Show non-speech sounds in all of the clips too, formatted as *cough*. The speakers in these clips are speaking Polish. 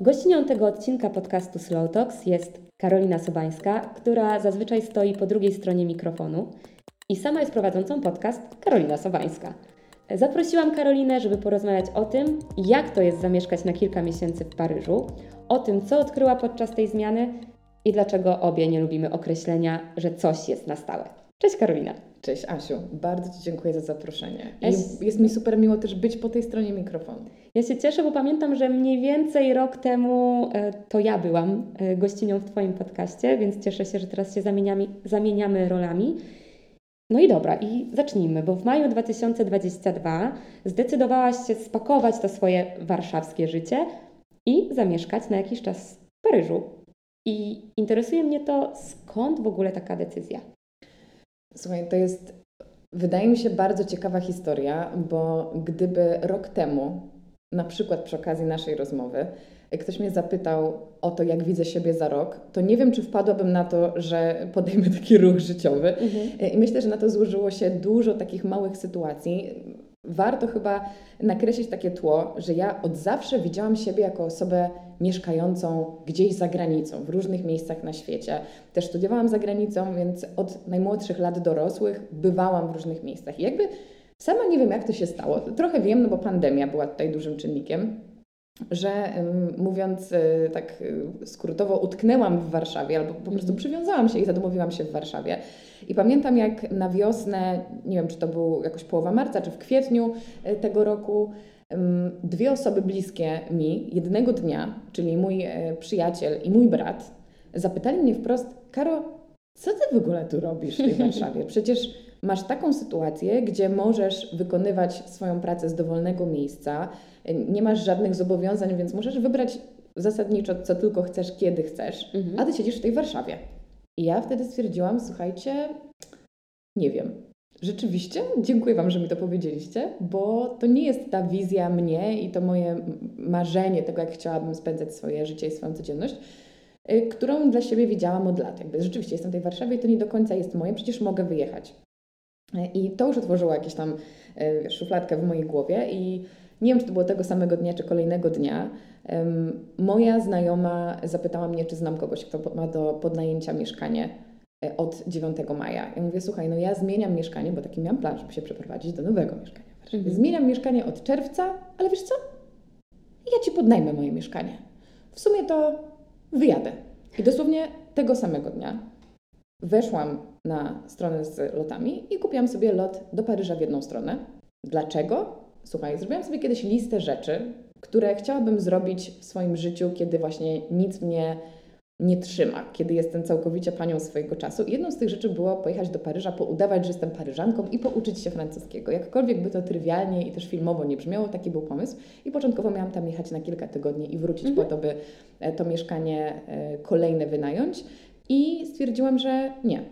Gościnią tego odcinka podcastu Slow Talks jest Karolina Sobańska, która zazwyczaj stoi po drugiej stronie mikrofonu i sama jest prowadzącą podcast Karolina Sobańska. Zaprosiłam Karolinę, żeby porozmawiać o tym, jak to jest zamieszkać na kilka miesięcy w Paryżu, o tym, co odkryła podczas tej zmiany i dlaczego obie nie lubimy określenia, że coś jest na stałe. Cześć Karolina. Cześć Asiu, bardzo Ci dziękuję za zaproszenie. I jest mi super miło też być po tej stronie mikrofonu. Ja się cieszę, bo pamiętam, że mniej więcej rok temu e, to ja byłam e, gościnią w Twoim podcaście, więc cieszę się, że teraz się zamieniamy, zamieniamy rolami. No i dobra, i zacznijmy, bo w maju 2022 zdecydowałaś się spakować to swoje warszawskie życie i zamieszkać na jakiś czas w Paryżu. I interesuje mnie to, skąd w ogóle taka decyzja? Słuchaj, to jest, wydaje mi się, bardzo ciekawa historia, bo gdyby rok temu, na przykład przy okazji naszej rozmowy, ktoś mnie zapytał o to, jak widzę siebie za rok, to nie wiem, czy wpadłabym na to, że podejmę taki ruch życiowy. Mhm. I myślę, że na to złożyło się dużo takich małych sytuacji warto chyba nakreślić takie tło, że ja od zawsze widziałam siebie jako osobę mieszkającą gdzieś za granicą, w różnych miejscach na świecie. Też studiowałam za granicą, więc od najmłodszych lat dorosłych bywałam w różnych miejscach. I jakby sama nie wiem, jak to się stało. Trochę wiem, no bo pandemia była tutaj dużym czynnikiem że mówiąc y, tak y, skrótowo, utknęłam w Warszawie albo po prostu mhm. przywiązałam się i zadomowiłam się w Warszawie. I pamiętam jak na wiosnę, nie wiem czy to był jakoś połowa marca czy w kwietniu y, tego roku, dwie osoby bliskie mi jednego dnia, czyli mój przyjaciel i mój brat, zapytali mnie wprost: Karo, co ty w ogóle tu robisz w tej *laughs* Warszawie? Przecież masz taką sytuację, gdzie możesz wykonywać swoją pracę z dowolnego miejsca, nie masz żadnych zobowiązań, więc możesz wybrać zasadniczo, co tylko chcesz, kiedy chcesz, mhm. a ty siedzisz w tej Warszawie. I ja wtedy stwierdziłam, słuchajcie, nie wiem. Rzeczywiście, dziękuję Wam, że mi to powiedzieliście, bo to nie jest ta wizja mnie i to moje marzenie tego, jak chciałabym spędzać swoje życie i swoją codzienność, y, którą dla siebie widziałam od lat. Jakby rzeczywiście jestem w tej Warszawie i to nie do końca jest moje, przecież mogę wyjechać. I to już otworzyło jakieś tam y, wiesz, szufladkę w mojej głowie i nie wiem, czy to było tego samego dnia, czy kolejnego dnia, moja znajoma zapytała mnie, czy znam kogoś, kto ma do podnajęcia mieszkanie e, od 9 maja. Ja mówię, słuchaj, no ja zmieniam mieszkanie, bo taki miałam plan, żeby się przeprowadzić do nowego mieszkania. Mhm. Zmieniam mieszkanie od czerwca, ale wiesz co? Ja Ci podnajmę moje mieszkanie. W sumie to wyjadę. I dosłownie tego samego dnia weszłam na stronę z lotami i kupiłam sobie lot do Paryża w jedną stronę. Dlaczego? Słuchaj, zrobiłam sobie kiedyś listę rzeczy, które chciałabym zrobić w swoim życiu, kiedy właśnie nic mnie nie trzyma, kiedy jestem całkowicie panią swojego czasu. Jedną z tych rzeczy było pojechać do Paryża, poudawać, że jestem Paryżanką i pouczyć się francuskiego. Jakkolwiek by to trywialnie i też filmowo nie brzmiało, taki był pomysł. I początkowo miałam tam jechać na kilka tygodni i wrócić mhm. po to, by e, to mieszkanie e, kolejne wynająć. I stwierdziłam, że nie.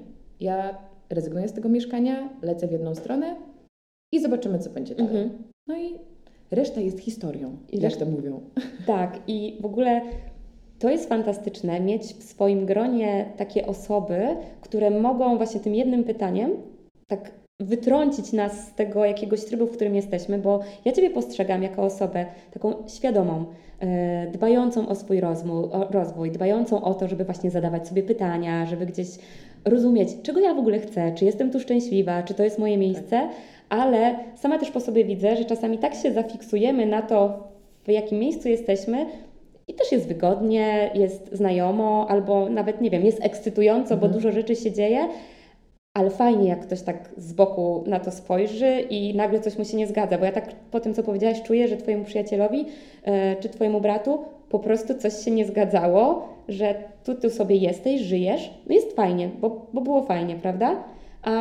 Ja rezygnuję z tego mieszkania, lecę w jedną stronę i zobaczymy, co będzie dalej. Mhm. No i reszta jest historią, I to mówią. Tak, i w ogóle to jest fantastyczne mieć w swoim gronie takie osoby, które mogą właśnie tym jednym pytaniem tak wytrącić nas z tego jakiegoś trybu, w którym jesteśmy, bo ja Ciebie postrzegam jako osobę taką świadomą, e, dbającą o swój rozwój, o rozwój, dbającą o to, żeby właśnie zadawać sobie pytania, żeby gdzieś rozumieć, czego ja w ogóle chcę, czy jestem tu szczęśliwa, czy to jest moje miejsce, tak ale sama też po sobie widzę, że czasami tak się zafiksujemy na to, w jakim miejscu jesteśmy, i też jest wygodnie, jest znajomo, albo nawet nie wiem, jest ekscytująco, mhm. bo dużo rzeczy się dzieje, ale fajnie, jak ktoś tak z boku na to spojrzy i nagle coś mu się nie zgadza, bo ja tak po tym, co powiedziałaś, czuję, że Twojemu przyjacielowi yy, czy Twojemu bratu po prostu coś się nie zgadzało, że tu, tu sobie jesteś, żyjesz, no jest fajnie, bo, bo było fajnie, prawda? A,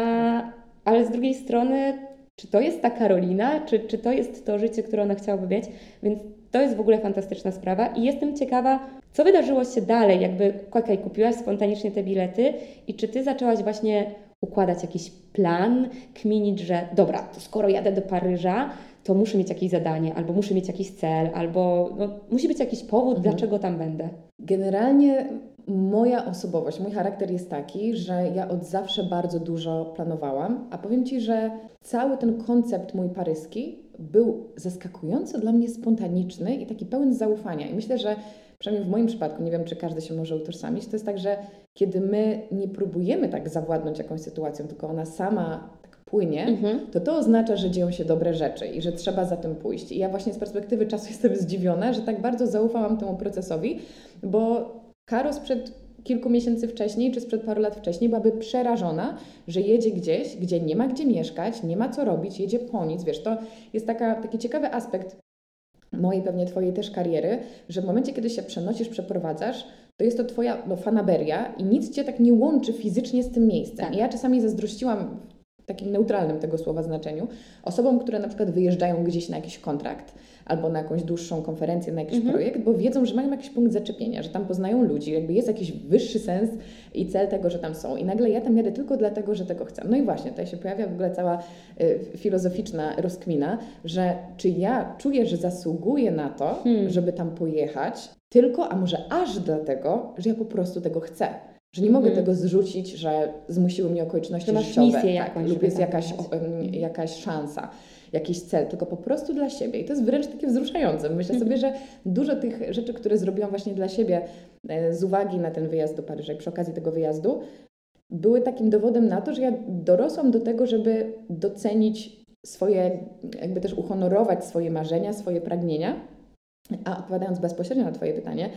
ale z drugiej strony czy to jest ta Karolina, czy, czy to jest to życie, które ona chciałaby mieć. Więc to jest w ogóle fantastyczna sprawa i jestem ciekawa, co wydarzyło się dalej, jakby, okej, kupiłaś spontanicznie te bilety i czy Ty zaczęłaś właśnie układać jakiś plan, kminić, że dobra, to skoro jadę do Paryża, to muszę mieć jakieś zadanie, albo muszę mieć jakiś cel, albo no, musi być jakiś powód, mhm. dlaczego tam będę. Generalnie moja osobowość, mój charakter jest taki, że ja od zawsze bardzo dużo planowałam, a powiem Ci, że cały ten koncept mój paryski był zaskakująco dla mnie spontaniczny i taki pełen zaufania. I myślę, że przynajmniej w moim przypadku, nie wiem, czy każdy się może utożsamić, to jest tak, że kiedy my nie próbujemy tak zawładnąć jakąś sytuacją, tylko ona sama tak płynie, mhm. to to oznacza, że dzieją się dobre rzeczy i że trzeba za tym pójść. I ja właśnie z perspektywy czasu jestem zdziwiona, że tak bardzo zaufałam temu procesowi, bo Karo sprzed kilku miesięcy wcześniej, czy sprzed paru lat wcześniej, byłaby przerażona, że jedzie gdzieś, gdzie nie ma gdzie mieszkać, nie ma co robić, jedzie po nic. Wiesz, to jest taka, taki ciekawy aspekt mojej, pewnie Twojej też kariery, że w momencie, kiedy się przenosisz, przeprowadzasz, to jest to Twoja no, fanaberia i nic Cię tak nie łączy fizycznie z tym miejscem. Tak. I ja czasami zazdrościłam takim neutralnym tego słowa znaczeniu osobom, które na przykład wyjeżdżają gdzieś na jakiś kontrakt albo na jakąś dłuższą konferencję, na jakiś mhm. projekt, bo wiedzą, że mają jakiś punkt zaczepienia, że tam poznają ludzi, jakby jest jakiś wyższy sens i cel tego, że tam są. I nagle ja tam jadę tylko dlatego, że tego chcę. No i właśnie, tutaj się pojawia w ogóle cała y, filozoficzna rozkmina, że czy ja czuję, że zasługuję na to, hmm. żeby tam pojechać, tylko, a może aż dlatego, że ja po prostu tego chcę. Że nie mogę hmm. tego zrzucić, że zmusiły mnie okoliczności że życiowe. Misję tak, jakąś, lub jest jakaś, jakaś szansa jakiś cel, tylko po prostu dla siebie. I to jest wręcz takie wzruszające. Myślę sobie, że dużo tych rzeczy, które zrobiłam właśnie dla siebie e, z uwagi na ten wyjazd do Paryża i przy okazji tego wyjazdu, były takim dowodem na to, że ja dorosłam do tego, żeby docenić swoje, jakby też uhonorować swoje marzenia, swoje pragnienia. A odpowiadając bezpośrednio na Twoje pytanie,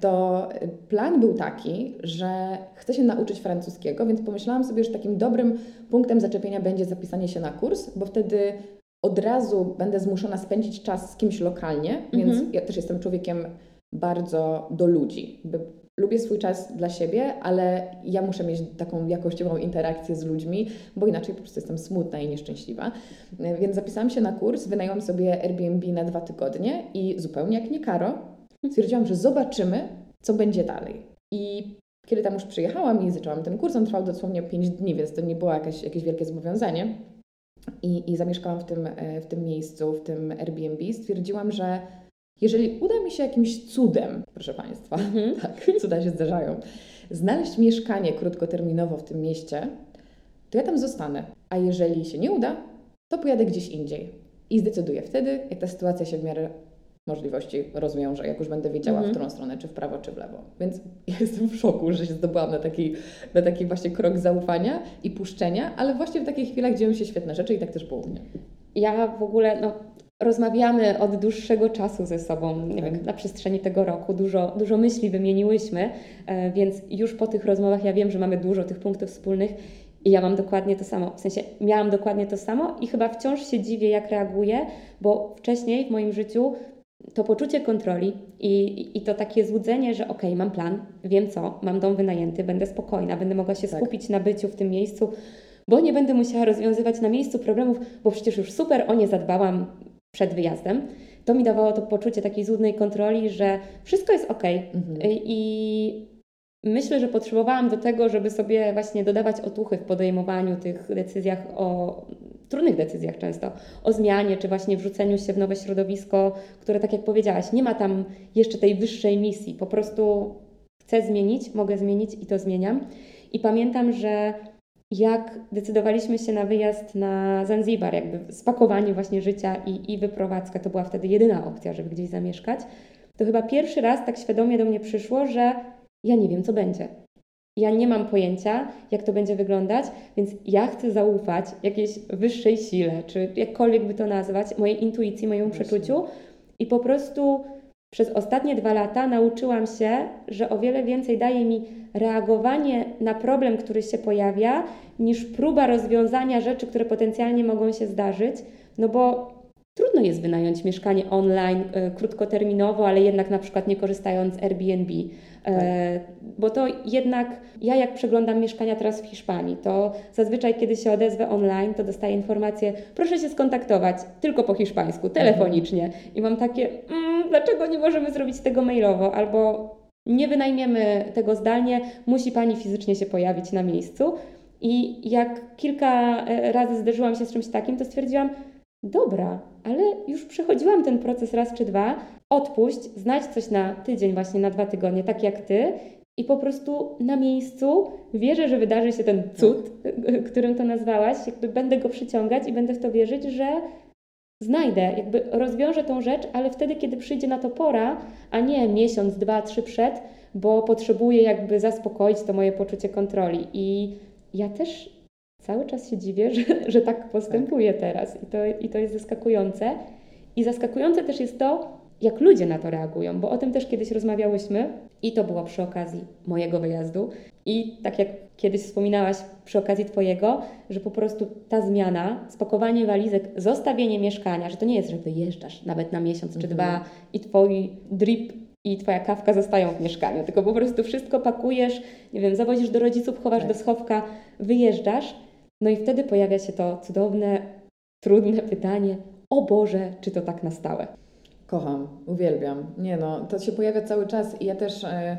to plan był taki, że chcę się nauczyć francuskiego, więc pomyślałam sobie, że takim dobrym punktem zaczepienia będzie zapisanie się na kurs, bo wtedy od razu będę zmuszona spędzić czas z kimś lokalnie, więc mhm. ja też jestem człowiekiem bardzo do ludzi. Lubię swój czas dla siebie, ale ja muszę mieć taką jakościową interakcję z ludźmi, bo inaczej po prostu jestem smutna i nieszczęśliwa. Więc zapisałam się na kurs, wynajęłam sobie Airbnb na dwa tygodnie i zupełnie jak nie Karo, stwierdziłam, że zobaczymy, co będzie dalej. I kiedy tam już przyjechałam i zaczęłam ten kurs, on trwał dosłownie 5 dni, więc to nie było jakieś, jakieś wielkie zobowiązanie i, i zamieszkałam w tym, e, w tym miejscu, w tym Airbnb, stwierdziłam, że jeżeli uda mi się jakimś cudem, proszę Państwa, mm -hmm. *laughs* tak, cuda się zdarzają, znaleźć mieszkanie krótkoterminowo w tym mieście, to ja tam zostanę. A jeżeli się nie uda, to pojadę gdzieś indziej. I zdecyduję wtedy, jak ta sytuacja się w miarę możliwości rozwiążę, jak już będę wiedziała, mm -hmm. w którą stronę, czy w prawo, czy w lewo. Więc *laughs* jestem w szoku, że się zdobyłam na taki, na taki właśnie krok zaufania i puszczenia, ale właśnie w takich chwilach dzieją się świetne rzeczy i tak też było u mnie. Ja w ogóle, no, rozmawiamy od dłuższego czasu ze sobą, nie tak. wiem, na przestrzeni tego roku, dużo, dużo myśli wymieniłyśmy, e, więc już po tych rozmowach ja wiem, że mamy dużo tych punktów wspólnych i ja mam dokładnie to samo. W sensie miałam dokładnie to samo i chyba wciąż się dziwię, jak reaguję, bo wcześniej w moim życiu to poczucie kontroli i, i to takie złudzenie, że ok, mam plan, wiem co, mam dom wynajęty, będę spokojna, będę mogła się tak. skupić na byciu w tym miejscu, bo nie będę musiała rozwiązywać na miejscu problemów, bo przecież już super o nie zadbałam przed wyjazdem. To mi dawało to poczucie takiej złudnej kontroli, że wszystko jest ok. Mhm. I myślę, że potrzebowałam do tego, żeby sobie właśnie dodawać otuchy w podejmowaniu tych decyzjach o trudnych decyzjach często, o zmianie, czy właśnie wrzuceniu się w nowe środowisko, które tak jak powiedziałaś, nie ma tam jeszcze tej wyższej misji, po prostu chcę zmienić, mogę zmienić i to zmieniam. I pamiętam, że jak decydowaliśmy się na wyjazd na Zanzibar, jakby spakowanie właśnie życia i, i wyprowadzka, to była wtedy jedyna opcja, żeby gdzieś zamieszkać, to chyba pierwszy raz tak świadomie do mnie przyszło, że ja nie wiem, co będzie. Ja nie mam pojęcia, jak to będzie wyglądać, więc ja chcę zaufać jakiejś wyższej sile, czy jakkolwiek by to nazwać, mojej intuicji, mojemu przeczuciu. I po prostu przez ostatnie dwa lata nauczyłam się, że o wiele więcej daje mi reagowanie na problem, który się pojawia, niż próba rozwiązania rzeczy, które potencjalnie mogą się zdarzyć. No bo trudno jest wynająć mieszkanie online y, krótkoterminowo, ale jednak na przykład nie korzystając z Airbnb. E, bo to jednak ja jak przeglądam mieszkania teraz w Hiszpanii, to zazwyczaj kiedy się odezwę online, to dostaję informację, proszę się skontaktować tylko po hiszpańsku, telefonicznie. I mam takie, mm, dlaczego nie możemy zrobić tego mailowo? Albo nie wynajmiemy tego zdalnie, musi Pani fizycznie się pojawić na miejscu. I jak kilka e, razy zderzyłam się z czymś takim, to stwierdziłam, dobra, ale już przechodziłam ten proces raz czy dwa, odpuść, znajdź coś na tydzień, właśnie na dwa tygodnie, tak jak ty i po prostu na miejscu wierzę, że wydarzy się ten cud, *laughs* którym to nazwałaś. Jakby będę go przyciągać i będę w to wierzyć, że znajdę, jakby rozwiążę tą rzecz, ale wtedy, kiedy przyjdzie na to pora, a nie miesiąc, dwa, trzy przed, bo potrzebuję jakby zaspokoić to moje poczucie kontroli. I ja też cały czas się dziwię, *laughs* że, że tak postępuję tak. teraz i to, i to jest zaskakujące. I zaskakujące też jest to, jak ludzie na to reagują, bo o tym też kiedyś rozmawiałyśmy i to było przy okazji mojego wyjazdu. I tak jak kiedyś wspominałaś przy okazji Twojego, że po prostu ta zmiana, spakowanie walizek, zostawienie mieszkania, że to nie jest, że wyjeżdżasz nawet na miesiąc czy mhm. dwa i Twój drip i Twoja kawka zostają w mieszkaniu, tylko po prostu wszystko pakujesz, nie wiem, zawozisz do rodziców, chowasz tak. do schowka, wyjeżdżasz. No i wtedy pojawia się to cudowne, trudne pytanie: O Boże, czy to tak na stałe? Kocham, uwielbiam. Nie no, to się pojawia cały czas i ja też e,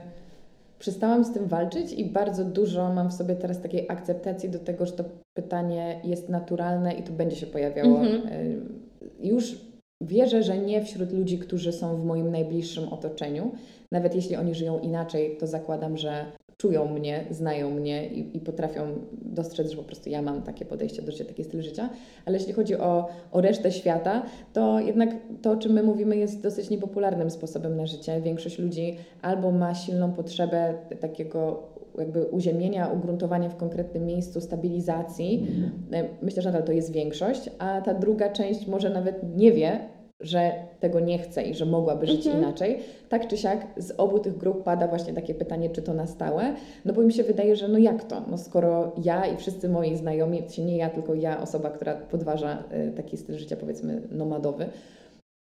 przestałam z tym walczyć i bardzo dużo mam w sobie teraz takiej akceptacji do tego, że to pytanie jest naturalne i to będzie się pojawiało. Mhm. E, już wierzę, że nie wśród ludzi, którzy są w moim najbliższym otoczeniu. Nawet jeśli oni żyją inaczej, to zakładam, że czują mnie, znają mnie i, i, potrafią dostrzec, że po prostu ja mam takie podejście do życia, taki styl życia. Ale jeśli chodzi o, o resztę świata, to jednak to, o czym my mówimy, jest dosyć niepopularnym sposobem na życie. Większość ludzi albo ma silną potrzebę takiego jakby uziemienia, ugruntowania w konkretnym miejscu, stabilizacji. Mhm. Myślę, że nadal to jest większość, a ta druga część może nawet nie wie, że tego nie chce i że mogłaby żyć mhm. inaczej. Tak czy siak z obu tych grup pada właśnie takie pytanie, czy to na stałe, no bo mi się wydaje, że no jak to? No skoro ja i wszyscy moi znajomi, się nie ja, tylko ja, osoba, która podważa y, taki styl życia powiedzmy nomadowy,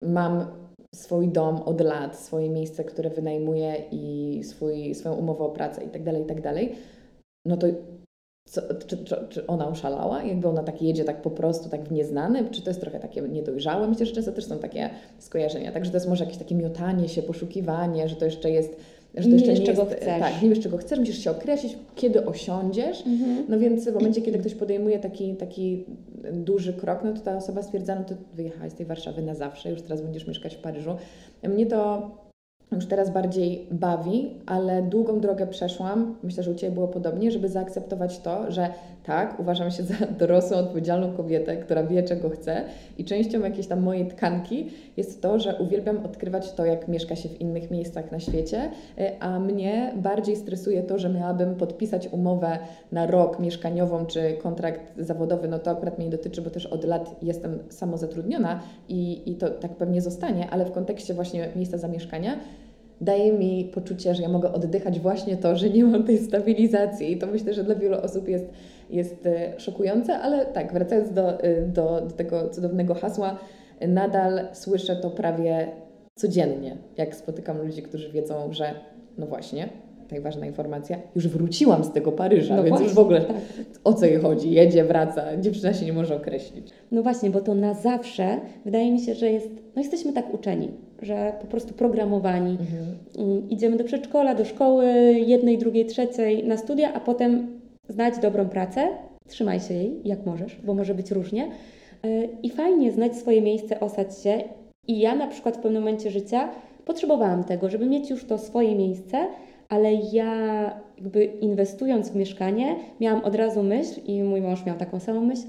mam swój dom od lat, swoje miejsce, które wynajmuję i swój, swoją umowę o pracę i tak dalej, i tak dalej, no to co, czy, czy, czy, ona oszalała? Jakby ona tak jedzie tak po prostu, tak w nieznane? Czy to jest trochę takie niedojrzałe? Myślę, że często też są takie skojarzenia. Także to jest może jakieś takie miotanie się, poszukiwanie, że to jeszcze jest że nie jeszcze wiesz, nie czego jest, chcesz. Tak, nie wiesz, czego chcesz, musisz się określić, kiedy osiądziesz. Mhm. No więc w momencie, kiedy ktoś podejmuje taki, taki duży krok, no to ta osoba stwierdza, no to wyjechałeś z tej Warszawy na zawsze, już teraz będziesz mieszkać w Paryżu. Mnie to już teraz bardziej bawi, ale długą drogę przeszłam, myślę, że u Ciebie było podobnie, żeby zaakceptować to, że tak, uważam się za *laughs* dorosłą, odpowiedzialną kobietę, która wie, czego chce. I częścią jakiejś tam mojej tkanki jest to, że uwielbiam odkrywać to, jak mieszka się w innych miejscach na świecie, y, a mnie bardziej stresuje to, że miałabym podpisać umowę na rok mieszkaniową czy kontrakt zawodowy, no to akurat mnie nie dotyczy, bo też od lat jestem samozatrudniona i, i to tak pewnie zostanie, ale w kontekście właśnie miejsca zamieszkania daje mi poczucie, że ja mogę oddychać właśnie to, że nie mam tej stabilizacji. I to myślę, że dla wielu osób jest, jest e, szokujące, ale tak, wracając do, e, do, do tego cudownego hasła, nadal słyszę to prawie codziennie, jak spotykam ludzi, którzy wiedzą, że no właśnie, tutaj ważna informacja, już wróciłam z tego Paryża, no więc właśnie, już w ogóle tak. o co jej chodzi, jedzie, wraca, dziewczyna się nie może określić. No właśnie, bo to na zawsze wydaje mi się, że jest, no jesteśmy tak uczeni, że po prostu programowani. Mhm. Mm, idziemy do przedszkola, do szkoły, jednej, drugiej, trzeciej, na studia, a potem znać dobrą pracę, trzymaj się jej jak możesz, bo może być różnie. Y, I fajnie znać swoje miejsce, osać się. I ja na przykład w pewnym momencie życia potrzebowałam tego, żeby mieć już to swoje miejsce, ale ja jakby inwestując w mieszkanie, miałam od razu myśl i mój mąż miał taką samą myśl,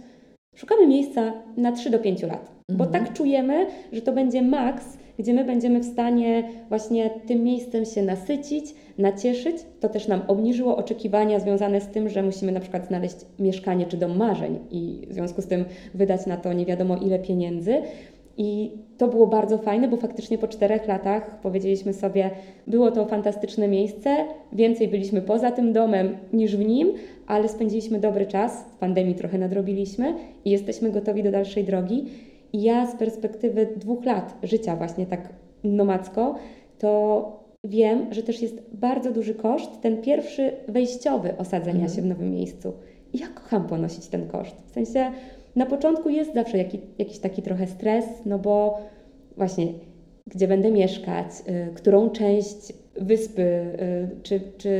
szukamy miejsca na 3 do 5 lat, mhm. bo tak czujemy, że to będzie maks, gdzie my będziemy w stanie właśnie tym miejscem się nasycić, nacieszyć. To też nam obniżyło oczekiwania związane z tym, że musimy na przykład znaleźć mieszkanie czy dom marzeń i w związku z tym wydać na to nie wiadomo ile pieniędzy. I to było bardzo fajne, bo faktycznie po czterech latach powiedzieliśmy sobie, było to fantastyczne miejsce, więcej byliśmy poza tym domem niż w nim, ale spędziliśmy dobry czas, w pandemii trochę nadrobiliśmy i jesteśmy gotowi do dalszej drogi. I ja z perspektywy dwóch lat życia właśnie tak nomadzko, to wiem, że też jest bardzo duży koszt, ten pierwszy wejściowy osadzenia mhm. się w nowym miejscu. I ja kocham ponosić ten koszt. W sensie na początku jest zawsze jaki, jakiś taki trochę stres, no bo właśnie gdzie będę mieszkać, y, którą część wyspy y, czy, czy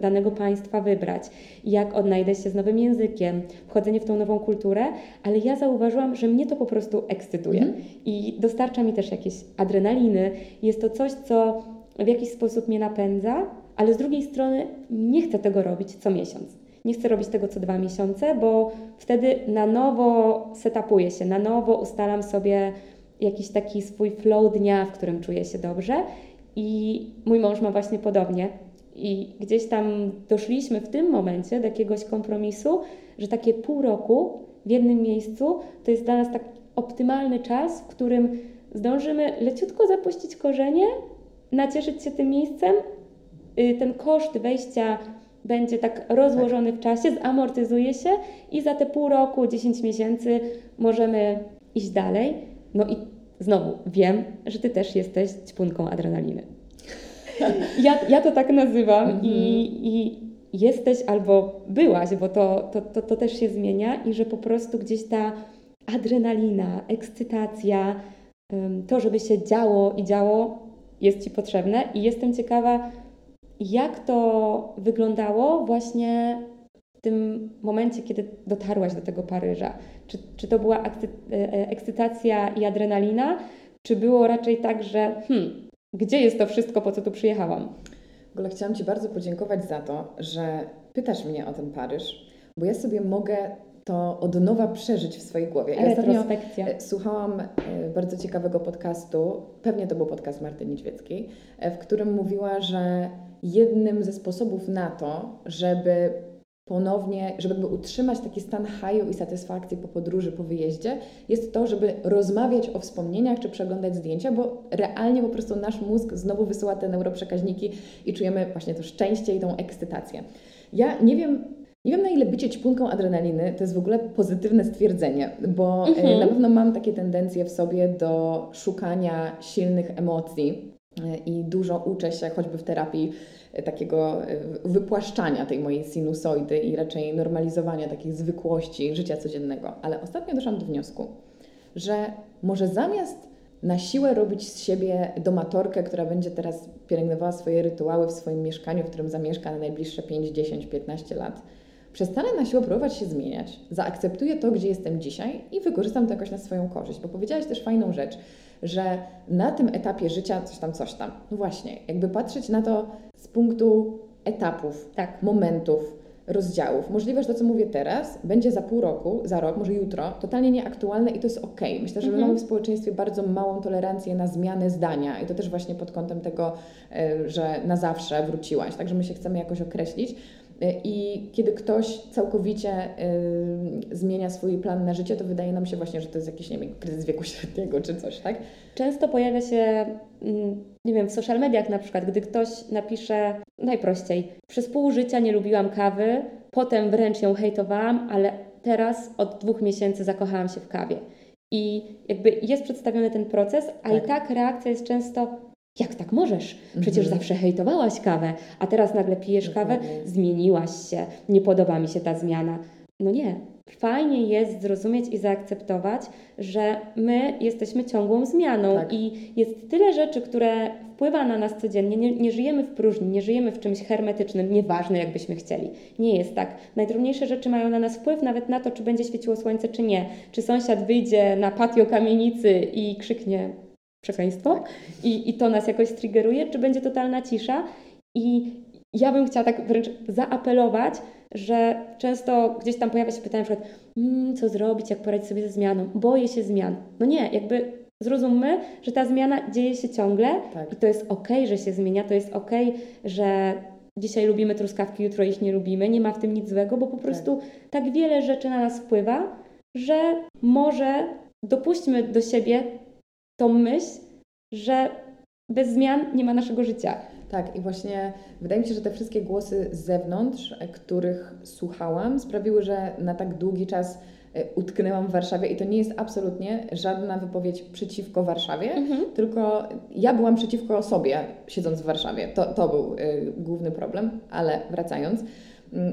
danego państwa wybrać, jak odnajdę się z nowym językiem, wchodzenie w tą nową kulturę, ale ja zauważyłam, że mnie to po prostu ekscytuje mm. i dostarcza mi też jakieś adrenaliny. Jest to coś, co w jakiś sposób mnie napędza, ale z drugiej strony nie chcę tego robić co miesiąc. Nie chcę robić tego co dwa miesiące, bo wtedy na nowo setupuję się, na nowo ustalam sobie jakiś taki swój flow dnia, w którym czuję się dobrze. I mój mąż ma właśnie podobnie. I gdzieś tam doszliśmy w tym momencie do jakiegoś kompromisu, że takie pół roku w jednym miejscu to jest dla nas tak optymalny czas, w którym zdążymy leciutko zapuścić korzenie, nacieszyć się tym miejscem. Y, ten koszt wejścia będzie tak rozłożony w czasie, zamortyzuje się i za te pół roku, 10 miesięcy możemy iść dalej. No i znowu wiem, że Ty też jesteś ćpunką adrenaliny. Ja, ja to tak nazywam -hmm. i, i jesteś albo byłaś, bo to, to, to, to też się zmienia i że po prostu gdzieś ta adrenalina, ekscytacja, to, żeby się działo i działo, jest Ci potrzebne i jestem ciekawa, jak to wyglądało właśnie w tym momencie, kiedy dotarłaś do tego Paryża? Czy, czy to była e, e, ekscytacja i adrenalina, czy było raczej tak, że hmm, gdzie jest to wszystko, po co tu przyjechałam? W ogóle chciałam Ci bardzo podziękować za to, że pytasz mnie o ten Paryż, bo ja sobie mogę to od nowa przeżyć w swojej głowie. Ja Retrospekcja. E, słuchałam bardzo ciekawego podcastu, pewnie to był podcast Marty Niedźwieckiej, w którym mówiła, że jednym ze sposobów na to, żeby ponownie, żeby utrzymać taki stan haju i satysfakcji po podróży, po wyjeździe, jest to, żeby rozmawiać o wspomnieniach czy przeglądać zdjęcia, bo realnie po prostu nasz mózg znowu wysyła te neuroprzekaźniki i czujemy właśnie to szczęście i tą ekscytację. Ja nie wiem, nie wiem na ile bycie ćpunką adrenaliny to jest w ogóle pozytywne stwierdzenie, bo e, mhm. na pewno mam takie tendencje w sobie do szukania silnych emocji i dużo uczę się choćby w terapii e, takiego e, wypłaszczania tej mojej sinusoidy i raczej normalizowania takich zwykłości życia codziennego. Ale ostatnio doszłam do wniosku, że może zamiast na siłę robić z siebie domatorkę, która będzie teraz pielęgnowała swoje rytuały w swoim mieszkaniu, w którym zamieszka na najbliższe 5, 10, 15 lat, przestanę na siłę próbować się zmieniać, zaakceptuję to, gdzie jestem dzisiaj i wykorzystam to jakoś na swoją korzyść. Bo powiedziałaś też fajną rzecz, że na tym etapie życia coś tam, coś tam. No właśnie, jakby patrzeć na to z punktu etapów, tak. momentów, rozdziałów. Możliwe, że to, co mówię teraz, będzie za pół roku, za rok, może jutro, totalnie nieaktualne i to jest ok. Myślę, że mhm. my mamy w społeczeństwie bardzo małą tolerancję na zmianę zdania i to też właśnie pod kątem tego, e, że na zawsze wróciłaś, także my się chcemy jakoś określić. I kiedy ktoś całkowicie y, zmienia swój plan na życie, to wydaje nam się właśnie, że to jest jakiś, nie wiem, kryzys wieku średniego czy coś, tak? Często pojawia się, mm, nie wiem, w social mediach na przykład, gdy ktoś napisze najprościej, przez pół życia nie lubiłam kawy, potem wręcz ją hejtowałam, ale teraz od dwóch miesięcy zakochałam się w kawie. I jakby jest przedstawiony ten proces, a tak. i tak reakcja jest często jak tak możesz? Przecież mhm. zawsze hejtowałaś kawę, a teraz nagle pijesz kawę, zmieniłaś się, nie podoba mi się ta zmiana. No nie. Fajnie jest zrozumieć i zaakceptować, że my jesteśmy ciągłą zmianą tak. i jest tyle rzeczy, które wpływa na nas codziennie. Nie, nie, żyjemy w próżni, nie żyjemy w czymś hermetycznym, nieważne jakbyśmy chcieli. Nie jest tak. Najdrobniejsze rzeczy mają na nas wpływ nawet na to, czy będzie świeciło słońce, czy nie. Czy sąsiad wyjdzie na patio kamienicy i krzyknie przekleństwo tak. i, i to nas jakoś triggeruje, czy będzie totalna cisza. I ja bym chciała tak wręcz zaapelować, że często gdzieś tam pojawia się pytanie, na przykład, mmm, co zrobić, jak poradzić sobie ze zmianą? Boję się zmian. No nie, jakby zrozummy, że ta zmiana dzieje się ciągle tak. i to jest ok, że się zmienia, to jest ok, że dzisiaj lubimy truskawki, jutro ich nie lubimy, nie ma w tym nic złego, bo po tak. prostu tak wiele rzeczy na nas wpływa, że może dopuśćmy do siebie tą myśl, że bez zmian nie ma naszego życia. Tak, i właśnie wydaje mi się, że te wszystkie głosy z zewnątrz, e, których słuchałam, sprawiły, że na tak długi czas e, utknęłam w Warszawie i to nie jest absolutnie żadna wypowiedź przeciwko Warszawie, mhm. tylko ja byłam przeciwko sobie, siedząc w Warszawie. To, to był y, główny problem, ale wracając,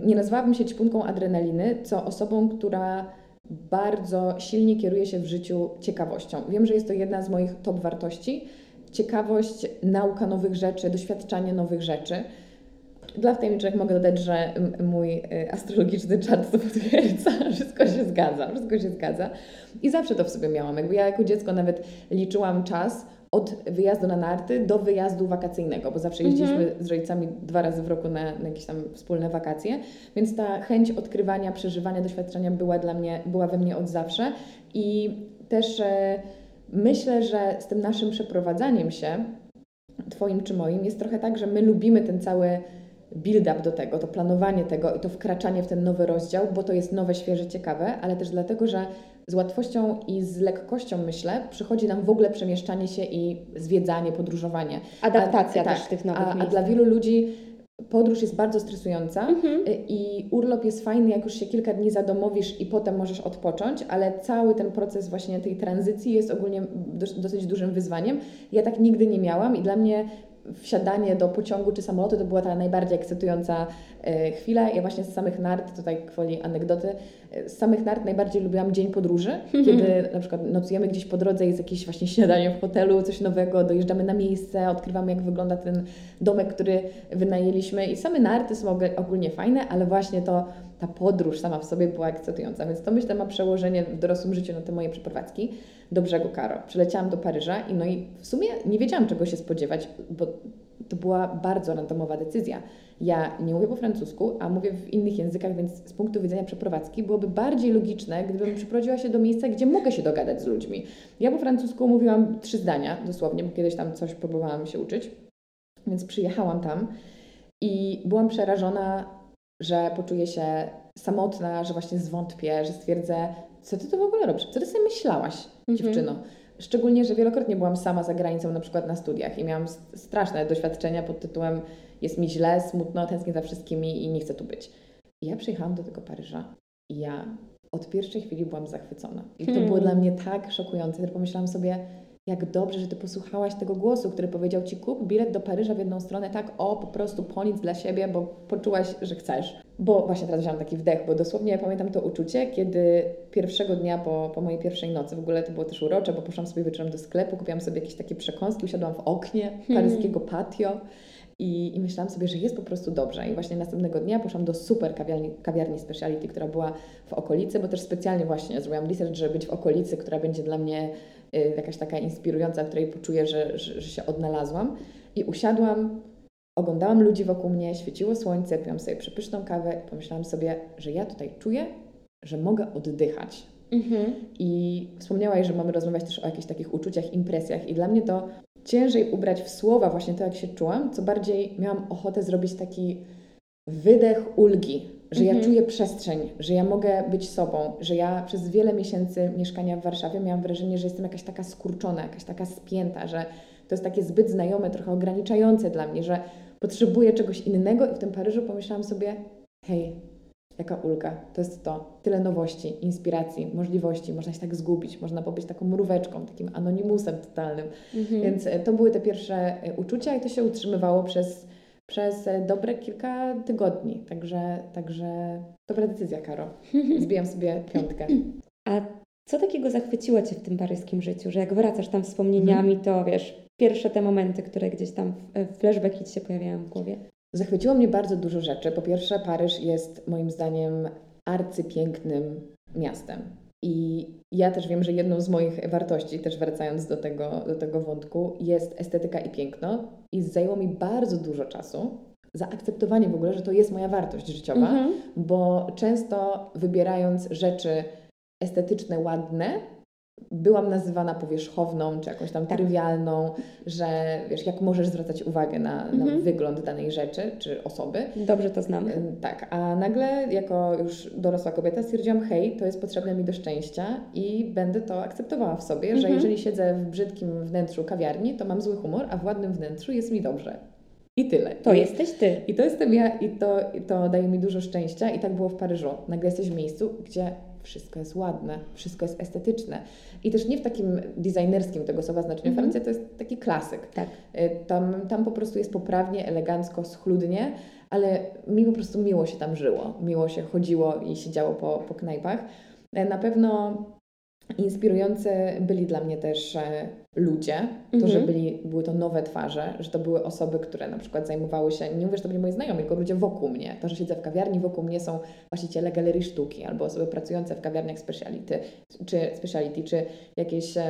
nie nazwałabym się ćpunką adrenaliny, co osobą, która bardzo silnie kieruję się w życiu ciekawością. Wiem, że jest to jedna z moich top wartości. Ciekawość, nauka nowych rzeczy, doświadczanie nowych rzeczy. Dla wtajemniczych mogę dodać, że mój y, astrologiczny czat to potwierdza, *laughs* wszystko się zgadza, wszystko się zgadza. I zawsze to w sobie miałam. Jakby ja jako dziecko nawet liczyłam czas od wyjazdu na narty do wyjazdu wakacyjnego, bo zawsze jeździliśmy mhm. z rodzicami dwa razy w roku na, na, jakieś tam wspólne wakacje, więc ta chęć odkrywania, przeżywania doświadczenia była dla mnie, była we mnie od zawsze i też e, myślę, że z tym naszym przeprowadzaniem się, Twoim czy moim, jest trochę tak, że my lubimy ten cały build-up do tego, to planowanie tego i to wkraczanie w ten nowy rozdział, bo to jest nowe, świeże, ciekawe, ale też dlatego, że z łatwością i z lekkością, myślę, przychodzi nam w ogóle przemieszczanie się i zwiedzanie, podróżowanie. Adaptacja a, też tak, tych nowych a, a dla wielu ludzi podróż jest bardzo stresująca mhm. i urlop jest fajny, jak już się kilka dni zadomowisz i potem możesz odpocząć, ale cały ten proces właśnie tej tranzycji jest ogólnie dosyć dużym wyzwaniem. Ja tak nigdy nie miałam i dla mnie wsiadanie do pociągu czy samolotu to była ta najbardziej ekscytująca e, chwila. Ja właśnie z samych nart, tutaj kwoli anegdoty, e, z samych nart najbardziej lubiłam dzień podróży, *laughs* kiedy na przykład nocujemy gdzieś po drodze, jest jakieś właśnie śniadanie w hotelu, coś nowego, dojeżdżamy na miejsce, odkrywamy jak wygląda ten domek, który wynajęliśmy i same narty są ogólnie fajne, ale właśnie to ta podróż sama w sobie była ekscytująca, więc to myślę ma przełożenie w dorosłym życiu na te moje przeprowadzki do brzegu Karo. Przyleciałam do Paryża i no i w sumie nie wiedziałam czego się spodziewać, bo to była bardzo randomowa decyzja. Ja nie mówię po francusku, a mówię w innych językach, więc z punktu widzenia przeprowadzki byłoby bardziej logiczne, gdybym przeprowadziła się do miejsca, gdzie mogę się dogadać z ludźmi. Ja po francusku mówiłam trzy zdania dosłownie, bo kiedyś tam coś próbowałam się uczyć, więc przyjechałam tam i byłam przerażona że poczuję się samotna, że właśnie zwątpię, że stwierdzę, co ty to w ogóle robisz? Co ty sobie myślałaś, mhm. dziewczyno? Szczególnie, że wielokrotnie byłam sama za granicą, na przykład na studiach i miałam straszne doświadczenia pod tytułem jest mi źle, smutno, tęsknię za wszystkimi i nie chcę tu być. I ja przyjechałam do tego Paryża i ja od pierwszej chwili byłam zachwycona. I to hmm. było dla mnie tak szokujące, że pomyślałam sobie, jak dobrze, że Ty posłuchałaś tego głosu, który powiedział Ci kup bilet do Paryża w jedną stronę, tak o, po prostu po nic dla siebie, bo poczułaś, że chcesz. Bo właśnie teraz wziąłam taki wdech, bo dosłownie pamiętam to uczucie, kiedy pierwszego dnia po, po mojej pierwszej nocy, w ogóle to było też urocze, bo poszłam sobie wieczorem do sklepu, kupiłam sobie jakieś takie przekąski, usiadłam w oknie hmm. paryskiego patio i, I myślałam sobie, że jest po prostu dobrze. I właśnie następnego dnia poszłam do super kawiarni, kawiarni speciality, która była w okolicy, bo też specjalnie właśnie zrobiłam research, żeby być w okolicy, która będzie dla mnie jakaś taka inspirująca, w której poczuję, że, że, że się odnalazłam. I usiadłam, oglądałam ludzi wokół mnie, świeciło słońce, piłam sobie przepyszną kawę i pomyślałam sobie, że ja tutaj czuję, że mogę oddychać. Mhm. I wspomniałaś, że mamy rozmawiać też o jakichś takich uczuciach, impresjach, i dla mnie to ciężej ubrać w słowa właśnie to, jak się czułam, co bardziej miałam ochotę zrobić taki wydech ulgi, że ja mhm. czuję przestrzeń, że ja mogę być sobą, że ja przez wiele miesięcy mieszkania w Warszawie miałam wrażenie, że jestem jakaś taka skurczona, jakaś taka spięta, że to jest takie zbyt znajome, trochę ograniczające dla mnie, że potrzebuję czegoś innego i w tym Paryżu pomyślałam sobie, hej, Jaka ulga. To jest to. Tyle nowości, inspiracji, możliwości. Można się tak zgubić, można być taką mróweczką, takim anonimusem totalnym. Mhm. Więc e, to były te pierwsze e, uczucia i to się utrzymywało przez, przez e, dobre kilka tygodni. Także, także dobra decyzja, Karo. *laughs* Zbijam sobie piątkę. A co takiego zachwyciło Cię w tym paryskim życiu, że jak wracasz tam wspomnieniami, mhm. to wiesz, pierwsze te momenty, które gdzieś tam flashbacki Ci się pojawiają w głowie? Zachwyciło mnie bardzo dużo rzeczy. Po pierwsze, Paryż jest moim zdaniem arcypięknym miastem. I ja też wiem, że jedną z moich wartości, też wracając do tego, do tego wątku, jest estetyka i piękno. I zajęło mi bardzo dużo czasu zaakceptowanie w ogóle, że to jest moja wartość życiowa, mhm. bo często wybierając rzeczy estetyczne, ładne, byłam nazywana powierzchowną, czy jakąś tam tak. trywialną, że wiesz, jak możesz zwracać uwagę na, na mhm. wygląd danej rzeczy, czy osoby. Dobrze to znam. Tak, a nagle jako już dorosła kobieta stwierdziłam, hej, to jest potrzebne mi do szczęścia i będę to akceptowała w sobie, mhm. że jeżeli siedzę w brzydkim wnętrzu kawiarni, to mam zły humor, a w ładnym wnętrzu jest mi dobrze. I tyle. To I, jesteś ty. I to jestem ja i to, i to daje mi dużo szczęścia i tak było w Paryżu. Nagle jesteś w miejscu, gdzie wszystko jest ładne, wszystko jest estetyczne. I też nie w takim designerskim tego słowa znaczeniu. Mm -hmm. Francja to jest taki klasyk. Tak. Y, tam, tam po prostu jest poprawnie, elegancko, schludnie, ale mi po prostu miło się tam żyło. Miło się chodziło i siedziało po, po knajpach. Y, na pewno Inspirujące byli dla mnie też e, ludzie, to, że mhm. byli, były to nowe twarze, że to były osoby, które na przykład zajmowały się, nie mówię, że to byli moi znajomi, tylko ludzie wokół mnie. To, że siedzę w kawiarni, wokół mnie są właściciele galerii sztuki albo osoby pracujące w kawiarniach speciality, czy, speciality, czy jakieś um,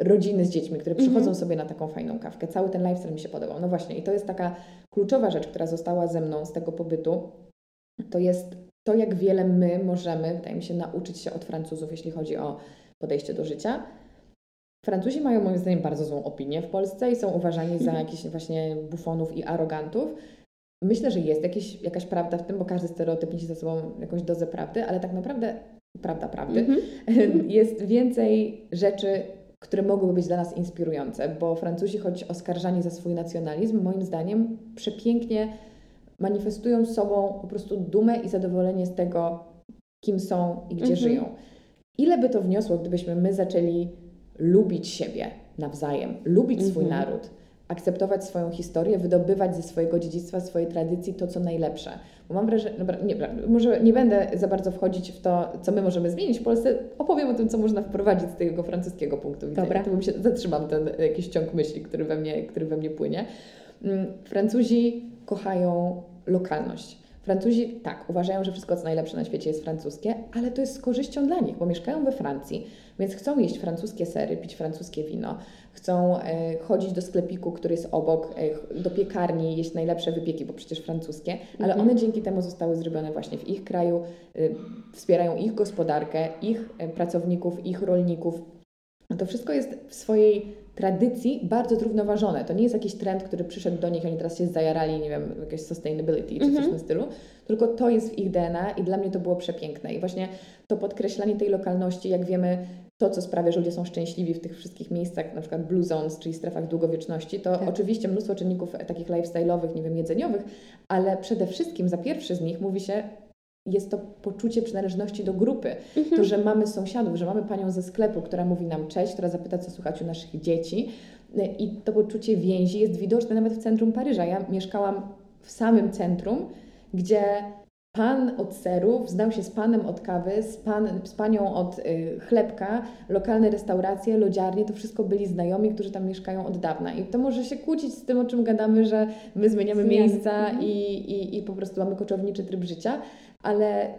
rodziny z dziećmi, które Mhm. przychodzą sobie na taką fajną kawkę. Cały ten lifestyle mi się podobał. No właśnie, i to jest taka kluczowa rzecz, która została ze mną z tego pobytu. To jest to, jak wiele my możemy, wydaje mi się, nauczyć się od Francuzów, jeśli chodzi o podejście do życia. Francuzi mają moim zdaniem bardzo złą opinię w Polsce i są uważani za jakichś właśnie bufonów i arogantów. Myślę, że jest jakaś prawda w tym, bo każdy stereotyp niesie za sobą jakąś dozę prawdy, ale tak naprawdę prawda prawdy Mhm. *laughs* jest więcej rzeczy, które mogłyby być dla nas inspirujące, bo Francuzi, choć oskarżani za swój nacjonalizm, moim zdaniem przepięknie manifestują sobą po prostu dumę i zadowolenie z tego, kim są i gdzie Mhm. żyją. Ile by to wniosło, gdybyśmy my zaczęli lubić siebie nawzajem, lubić swój Mhm. naród, akceptować swoją historię, wydobywać ze swojego dziedzictwa, swojej tradycji to, co najlepsze. Bo mam wrażenie, dobra, nie, może nie będę za bardzo wchodzić w to, co my możemy zmienić w Polsce, opowiem o tym, co można wprowadzić z tego francuskiego punktu widzenia. Dobra. To bym się zatrzymam ten jakiś ciąg myśli, który we mnie, który we mnie płynie. Mm, Francuzi kochają lokalność. Francuzi tak, uważają, że wszystko co najlepsze na świecie jest francuskie, ale to jest z korzyścią dla nich, bo mieszkają we Francji, więc chcą jeść francuskie sery, pić francuskie wino, chcą e, chodzić do sklepiku, który jest obok, e, do piekarni, jeść najlepsze wypieki, bo przecież francuskie, ale Mhm. one dzięki temu zostały zrobione właśnie w ich kraju, y, wspierają ich gospodarkę, ich e, pracowników, ich rolników. To wszystko jest w swojej tradycji bardzo zrównoważone. To nie jest jakiś trend, który przyszedł do nich, oni teraz się zajarali, nie wiem, jakieś sustainability czy coś Mhm. w tym stylu, tylko to jest w ich DNA i dla mnie to było przepiękne. I właśnie to podkreślanie tej lokalności, jak wiemy, to, co sprawia, że ludzie są szczęśliwi w tych wszystkich miejscach, na przykład blue zones, czyli strefach długowieczności, to Tak. oczywiście mnóstwo czynników takich lifestyle'owych, nie wiem, jedzeniowych, ale przede wszystkim za pierwszy z nich mówi się, jest to poczucie przynależności do grupy. Mhm. To, że mamy sąsiadów, że mamy panią ze sklepu, która mówi nam cześć, która zapyta, co słychać u naszych dzieci. Y, I to poczucie więzi jest widoczne nawet w centrum Paryża. Ja mieszkałam w samym centrum, gdzie pan od serów znał się z panem od kawy, z, pan, z panią od y, chlebka, lokalne restauracje, lodziarnie, to wszystko byli znajomi, którzy tam mieszkają od dawna. I to może się kłócić z tym, o czym gadamy, że my zmieniamy Zmiany. miejsca Mhm. i, i, i po prostu mamy koczowniczy tryb życia, ale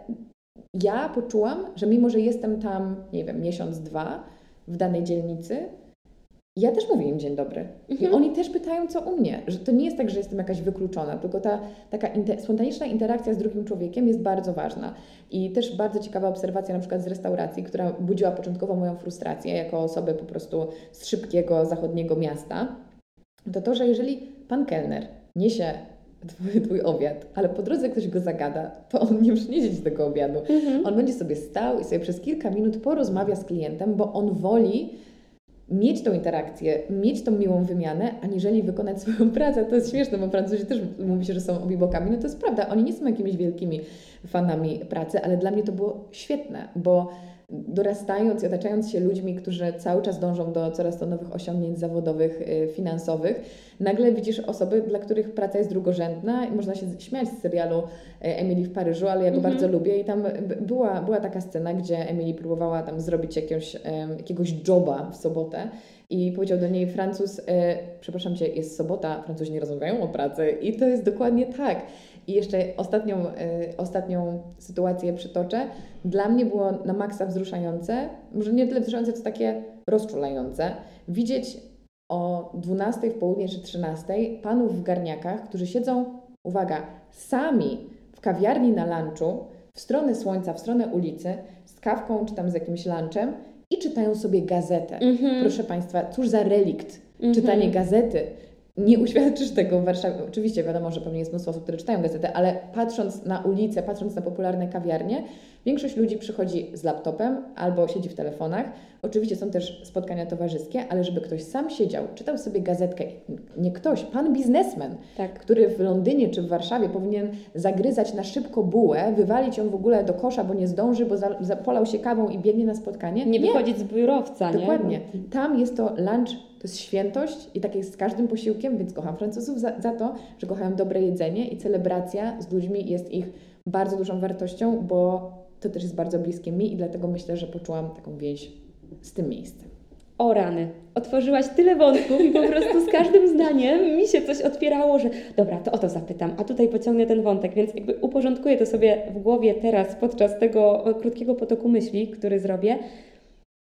ja poczułam, że mimo, że jestem tam, nie wiem, miesiąc, dwa w danej dzielnicy, ja też mówię im dzień dobry. I Mhm. oni też pytają, co u mnie. Że to nie jest tak, że jestem jakaś wykluczona, tylko ta taka inte- spontaniczna interakcja z drugim człowiekiem jest bardzo ważna. I też bardzo ciekawa obserwacja na przykład z restauracji, która budziła początkowo moją frustrację jako osobę po prostu z szybkiego zachodniego miasta, to to, że jeżeli pan kelner niesie twój, twój obiad, ale po drodze ktoś go zagada, to on nie przyniesie ci tego obiadu. Mhm. On będzie sobie stał i sobie przez kilka minut porozmawia z klientem, bo on woli mieć tą interakcję, mieć tą miłą wymianę, aniżeli wykonać swoją *laughs* pracę. To jest śmieszne, bo Francuzi też mówi się, że są obibokami. No to jest prawda, oni nie są jakimiś wielkimi fanami pracy, ale dla mnie to było świetne, bo dorastając i otaczając się ludźmi, którzy cały czas dążą do coraz to nowych osiągnięć zawodowych, y, finansowych, nagle widzisz osoby, dla których praca jest drugorzędna i można się śmiać z serialu y, Emily w Paryżu, ale ja go Mhm. bardzo lubię i tam była, była taka scena, gdzie Emily próbowała tam zrobić jakiegoś, jakiegoś joba w sobotę i powiedział do niej Francuz, e, przepraszam Cię, jest sobota, Francuzi nie rozmawiają o pracy i to jest dokładnie tak. I jeszcze ostatnią, e, ostatnią sytuację przytoczę. Dla mnie było na maksa wzruszające, może nie tyle wzruszające, co takie rozczulające, widzieć o 12 w południe czy 13 panów w garniakach, którzy siedzą, uwaga, sami w kawiarni na lunchu, w stronę słońca, w stronę ulicy, z kawką czy tam z jakimś lunchem i czytają sobie gazetę. Mhm. Proszę Państwa, cóż za relikt, Mhm. czytanie gazety. Nie uświadczysz tego w Warszawie. Oczywiście wiadomo, że pewnie jest mnóstwo osób, które czytają gazetę, ale patrząc na ulicę, patrząc na popularne kawiarnie, większość ludzi przychodzi z laptopem albo siedzi w telefonach. Oczywiście są też spotkania towarzyskie, ale żeby ktoś sam siedział, czytał sobie gazetkę, nie ktoś, pan biznesmen, Tak. który w Londynie czy w Warszawie powinien zagryzać na szybko bułę, wywalić ją w ogóle do kosza, bo nie zdąży, bo za, za, polał się kawą i biegnie na spotkanie. Nie wychodzić z biurowca, nie? Dokładnie. Tam jest to lunch, to jest świętość i tak jest z każdym posiłkiem, więc kocham Francuzów za, za to, że kochają dobre jedzenie i celebracja z ludźmi jest ich bardzo dużą wartością, bo to też jest bardzo bliskie mi i dlatego myślę, że poczułam taką więź z tym miejscem. O rany, otworzyłaś tyle wątków i po prostu z każdym zdaniem mi się coś otwierało, że dobra, to o to zapytam, a tutaj pociągnę ten wątek, więc jakby uporządkuję to sobie w głowie teraz podczas tego krótkiego potoku myśli, który zrobię.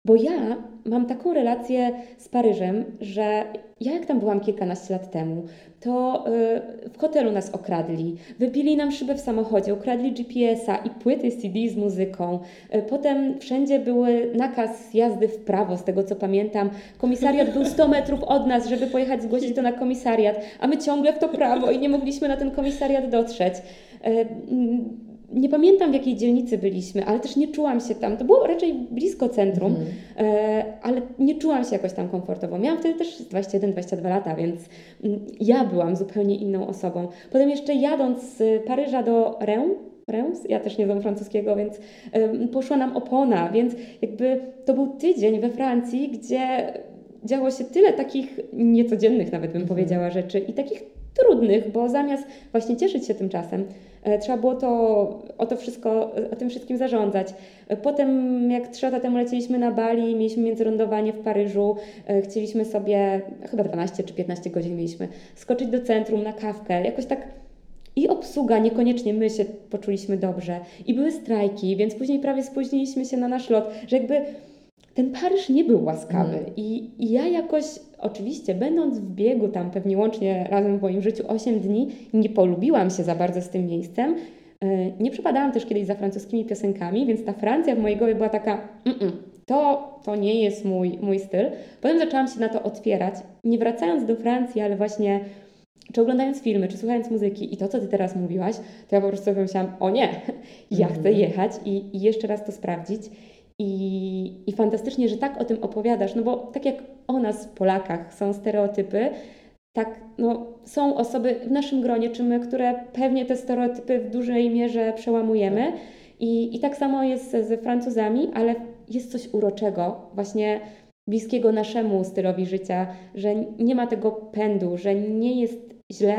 Bo ja mam taką relację z Paryżem, że ja jak tam byłam kilkanaście lat temu, to y, w hotelu nas okradli, wybili nam szybę w samochodzie, ukradli GPS-a i płyty CD z muzyką. Y, potem wszędzie były nakaz jazdy w prawo, z tego co pamiętam. Komisariat był 100 metrów od nas, żeby pojechać zgłosić to na komisariat, a my ciągle w to prawo i nie mogliśmy na ten komisariat dotrzeć. Y, nie pamiętam w jakiej dzielnicy byliśmy, ale też nie czułam się tam. To było raczej blisko centrum, mm. ale nie czułam się jakoś tam komfortowo. Miałam wtedy też 21-22 lata, więc mm, ja byłam zupełnie inną osobą. Potem jeszcze jadąc z Paryża do Reims, Reims, ja też nie znam francuskiego, więc poszła nam opona, więc jakby to był tydzień we Francji, gdzie działo się tyle takich niecodziennych nawet bym mm. powiedziała rzeczy i takich trudnych, bo zamiast właśnie cieszyć się tym czasem, E, trzeba było to, o to wszystko, o tym wszystkim zarządzać. E, potem, jak trzy lata temu leciliśmy na Bali, mieliśmy międzylądowanie w Paryżu, e, chcieliśmy sobie, chyba 12 czy 15 godzin mieliśmy, skoczyć do centrum na kawkę. Jakoś tak i obsługa, niekoniecznie my się poczuliśmy dobrze. I były strajki, więc później prawie spóźniliśmy się na nasz lot, że jakby ten Paryż nie był łaskawy. Mm. I, I, ja jakoś, oczywiście, będąc w biegu tam pewnie łącznie razem w moim życiu 8 dni, nie polubiłam się za bardzo z tym miejscem. E, nie przepadałam też kiedyś za francuskimi piosenkami, więc ta Francja w mojej głowie była taka, to, to nie jest mój, mój styl. Potem zaczęłam się na to otwierać, nie wracając do Francji, ale właśnie czy oglądając filmy, czy słuchając muzyki i to, co Ty teraz mówiłaś, to ja po prostu sobie myślałam, o nie, ja chcę mhm. jechać i, i jeszcze raz to sprawdzić. I, I fantastycznie, że tak o tym opowiadasz, no bo tak jak o nas, Polakach, są stereotypy, tak no, są osoby w naszym gronie, czy my, które pewnie te stereotypy w dużej mierze przełamujemy. I, I tak samo jest ze Francuzami, ale jest coś uroczego, właśnie bliskiego naszemu stylowi życia, że nie ma tego pędu, że nie jest źle,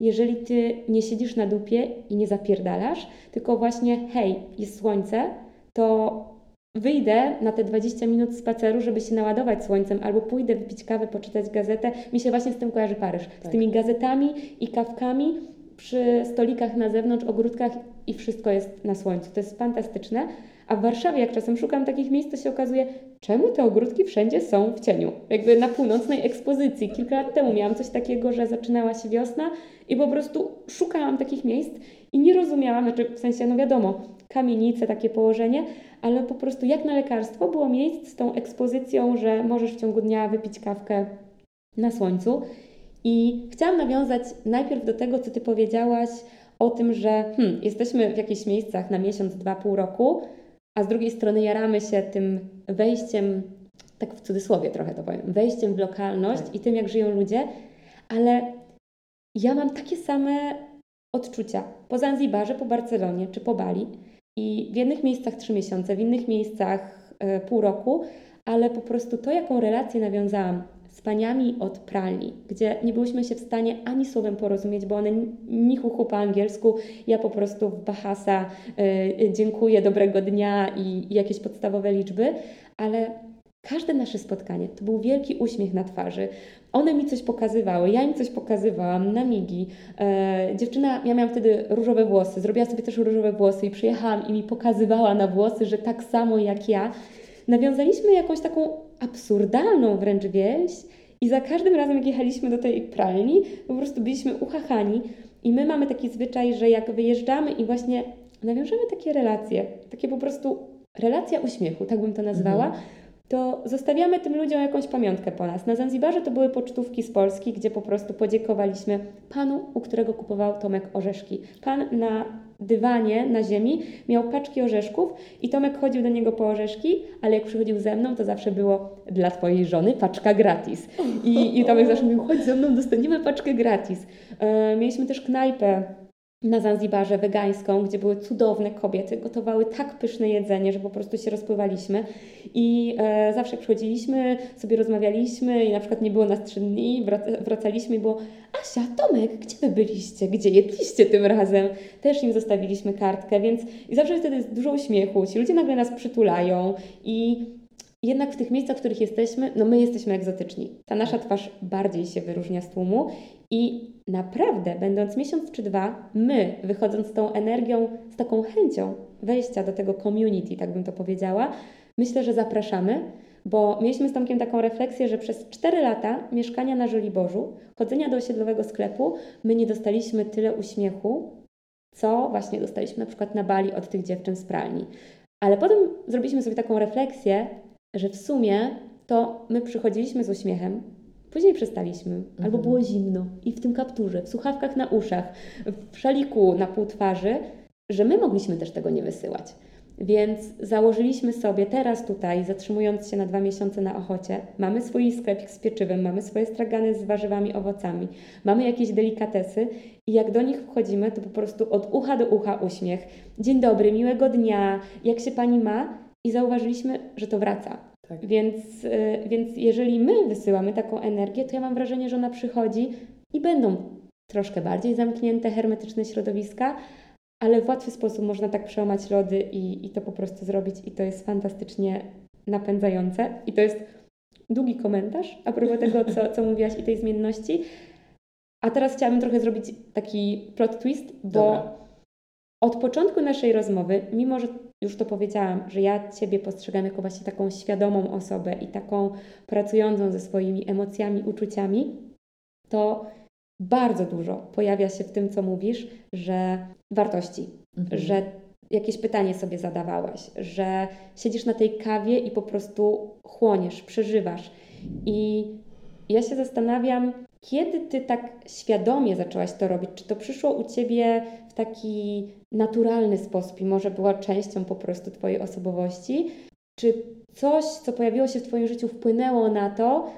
jeżeli ty nie siedzisz na dupie i nie zapierdalasz, tylko właśnie hej, jest słońce, to wyjdę na te 20 minut spaceru, żeby się naładować słońcem, albo pójdę wypić kawę, poczytać gazetę. Mi się właśnie z tym kojarzy Paryż. Tak. Z tymi gazetami i kawkami przy stolikach na zewnątrz, ogródkach i wszystko jest na słońcu. To jest fantastyczne. A w Warszawie, jak czasem szukam takich miejsc, to się okazuje, czemu te ogródki wszędzie są w cieniu. Jakby na północnej ekspozycji. Kilka lat temu miałam coś takiego, że zaczynała się wiosna i po prostu szukałam takich miejsc i nie rozumiałam, znaczy w sensie, no wiadomo, kamienice, takie położenie, ale po prostu jak na lekarstwo było miejsc z tą ekspozycją, że możesz w ciągu dnia wypić kawkę na słońcu. I chciałam nawiązać najpierw do tego, co Ty powiedziałaś o tym, że hmm, jesteśmy w jakichś miejscach na miesiąc, dwa, pół roku, a z drugiej strony jaramy się tym wejściem, tak w cudzysłowie trochę to powiem, wejściem w lokalność tak. i tym, jak żyją ludzie, ale ja mam takie same odczucia po Zanzibarze, po Barcelonie czy po Bali i w jednych miejscach trzy miesiące, w innych miejscach e, pół roku, ale po prostu to, jaką relację nawiązałam z paniami od pralni, gdzie nie byłyśmy się w stanie ani słowem porozumieć, bo one ni huchu po angielsku, ja po prostu w Bahasa y, dziękuję, dobrego dnia i, i jakieś podstawowe liczby, ale Każde nasze spotkanie to był wielki uśmiech na twarzy. One mi coś pokazywały, ja im coś pokazywałam na migi. E, dziewczyna, ja miałam wtedy różowe włosy, zrobiła sobie też różowe włosy i przyjechałam i mi pokazywała na włosy, że tak samo jak ja. Nawiązaliśmy jakąś taką absurdalną wręcz więź i za każdym razem, jak jechaliśmy do tej pralni, po prostu byliśmy uchachani. I my mamy taki zwyczaj, że jak wyjeżdżamy i właśnie nawiążemy takie relacje, takie po prostu relacja uśmiechu, tak bym to nazwała, mhm to zostawiamy tym ludziom jakąś pamiątkę po nas. Na Zanzibarze to były pocztówki z Polski, gdzie po prostu podziękowaliśmy panu, u którego kupował Tomek orzeszki. Pan na dywanie na ziemi miał paczki orzeszków i Tomek chodził do niego po orzeszki, ale jak przychodził ze mną, to zawsze było dla twojej żony paczka gratis. I, i Tomek zawsze mówił, chodź ze mną, dostaniemy paczkę gratis. E, mieliśmy też knajpę na Zanzibarze wegańską, gdzie były cudowne kobiety, gotowały tak pyszne jedzenie, że po prostu się rozpływaliśmy. I e, zawsze przychodziliśmy, sobie rozmawialiśmy i na przykład nie było nas trzy dni, wracaliśmy i było Asia, Tomek, gdzie wy byliście? Gdzie jedliście tym razem? Też im zostawiliśmy kartkę, więc i zawsze wtedy jest dużo uśmiechu, ci ludzie nagle nas przytulają i jednak w tych miejscach, w których jesteśmy, no my jesteśmy egzotyczni. Ta nasza twarz bardziej się wyróżnia z tłumu i naprawdę, będąc miesiąc czy dwa, my, wychodząc z tą energią, z taką chęcią wejścia do tego community, tak bym to powiedziała, myślę, że zapraszamy, bo mieliśmy z Tomkiem taką refleksję, że przez 4 lata mieszkania na Żoliborzu, chodzenia do osiedlowego sklepu, my nie dostaliśmy tyle uśmiechu, co właśnie dostaliśmy na przykład na Bali od tych dziewczyn z pralni. Ale potem zrobiliśmy sobie taką refleksję, że w sumie to my przychodziliśmy z uśmiechem, później przestaliśmy, mhm. albo było zimno i w tym kapturze, w słuchawkach na uszach, w szaliku na pół twarzy, że my mogliśmy też tego nie wysyłać. Więc założyliśmy sobie teraz tutaj, zatrzymując się na dwa miesiące na Ochocie, mamy swój sklepik z pieczywem, mamy swoje stragany z warzywami, owocami, mamy jakieś delikatesy i jak do nich wchodzimy, to po prostu od ucha do ucha uśmiech. Dzień dobry, miłego dnia, jak się Pani ma? I zauważyliśmy, że to wraca. Tak. Więc, y, więc jeżeli my wysyłamy taką energię, to ja mam wrażenie, że ona przychodzi i będą troszkę bardziej zamknięte, hermetyczne środowiska, ale w łatwy sposób można tak przełamać lody i, i to po prostu zrobić i to jest fantastycznie napędzające. I to jest długi komentarz a propos tego, co, co mówiłaś i tej zmienności. A teraz chciałabym trochę zrobić taki plot twist, bo Dobra. od początku naszej rozmowy, mimo że już to powiedziałam, że ja Ciebie postrzegam jako właśnie taką świadomą osobę i taką pracującą ze swoimi emocjami, uczuciami, to bardzo dużo pojawia się w tym, co mówisz, że wartości, mhm. że jakieś pytanie sobie zadawałaś, że siedzisz na tej kawie i po prostu chłoniesz, przeżywasz. I ja się zastanawiam, kiedy ty tak świadomie zaczęłaś to robić? Czy to przyszło u ciebie w taki naturalny sposób i może była częścią po prostu twojej osobowości? Czy coś, co pojawiło się w twoim życiu, wpłynęło na to,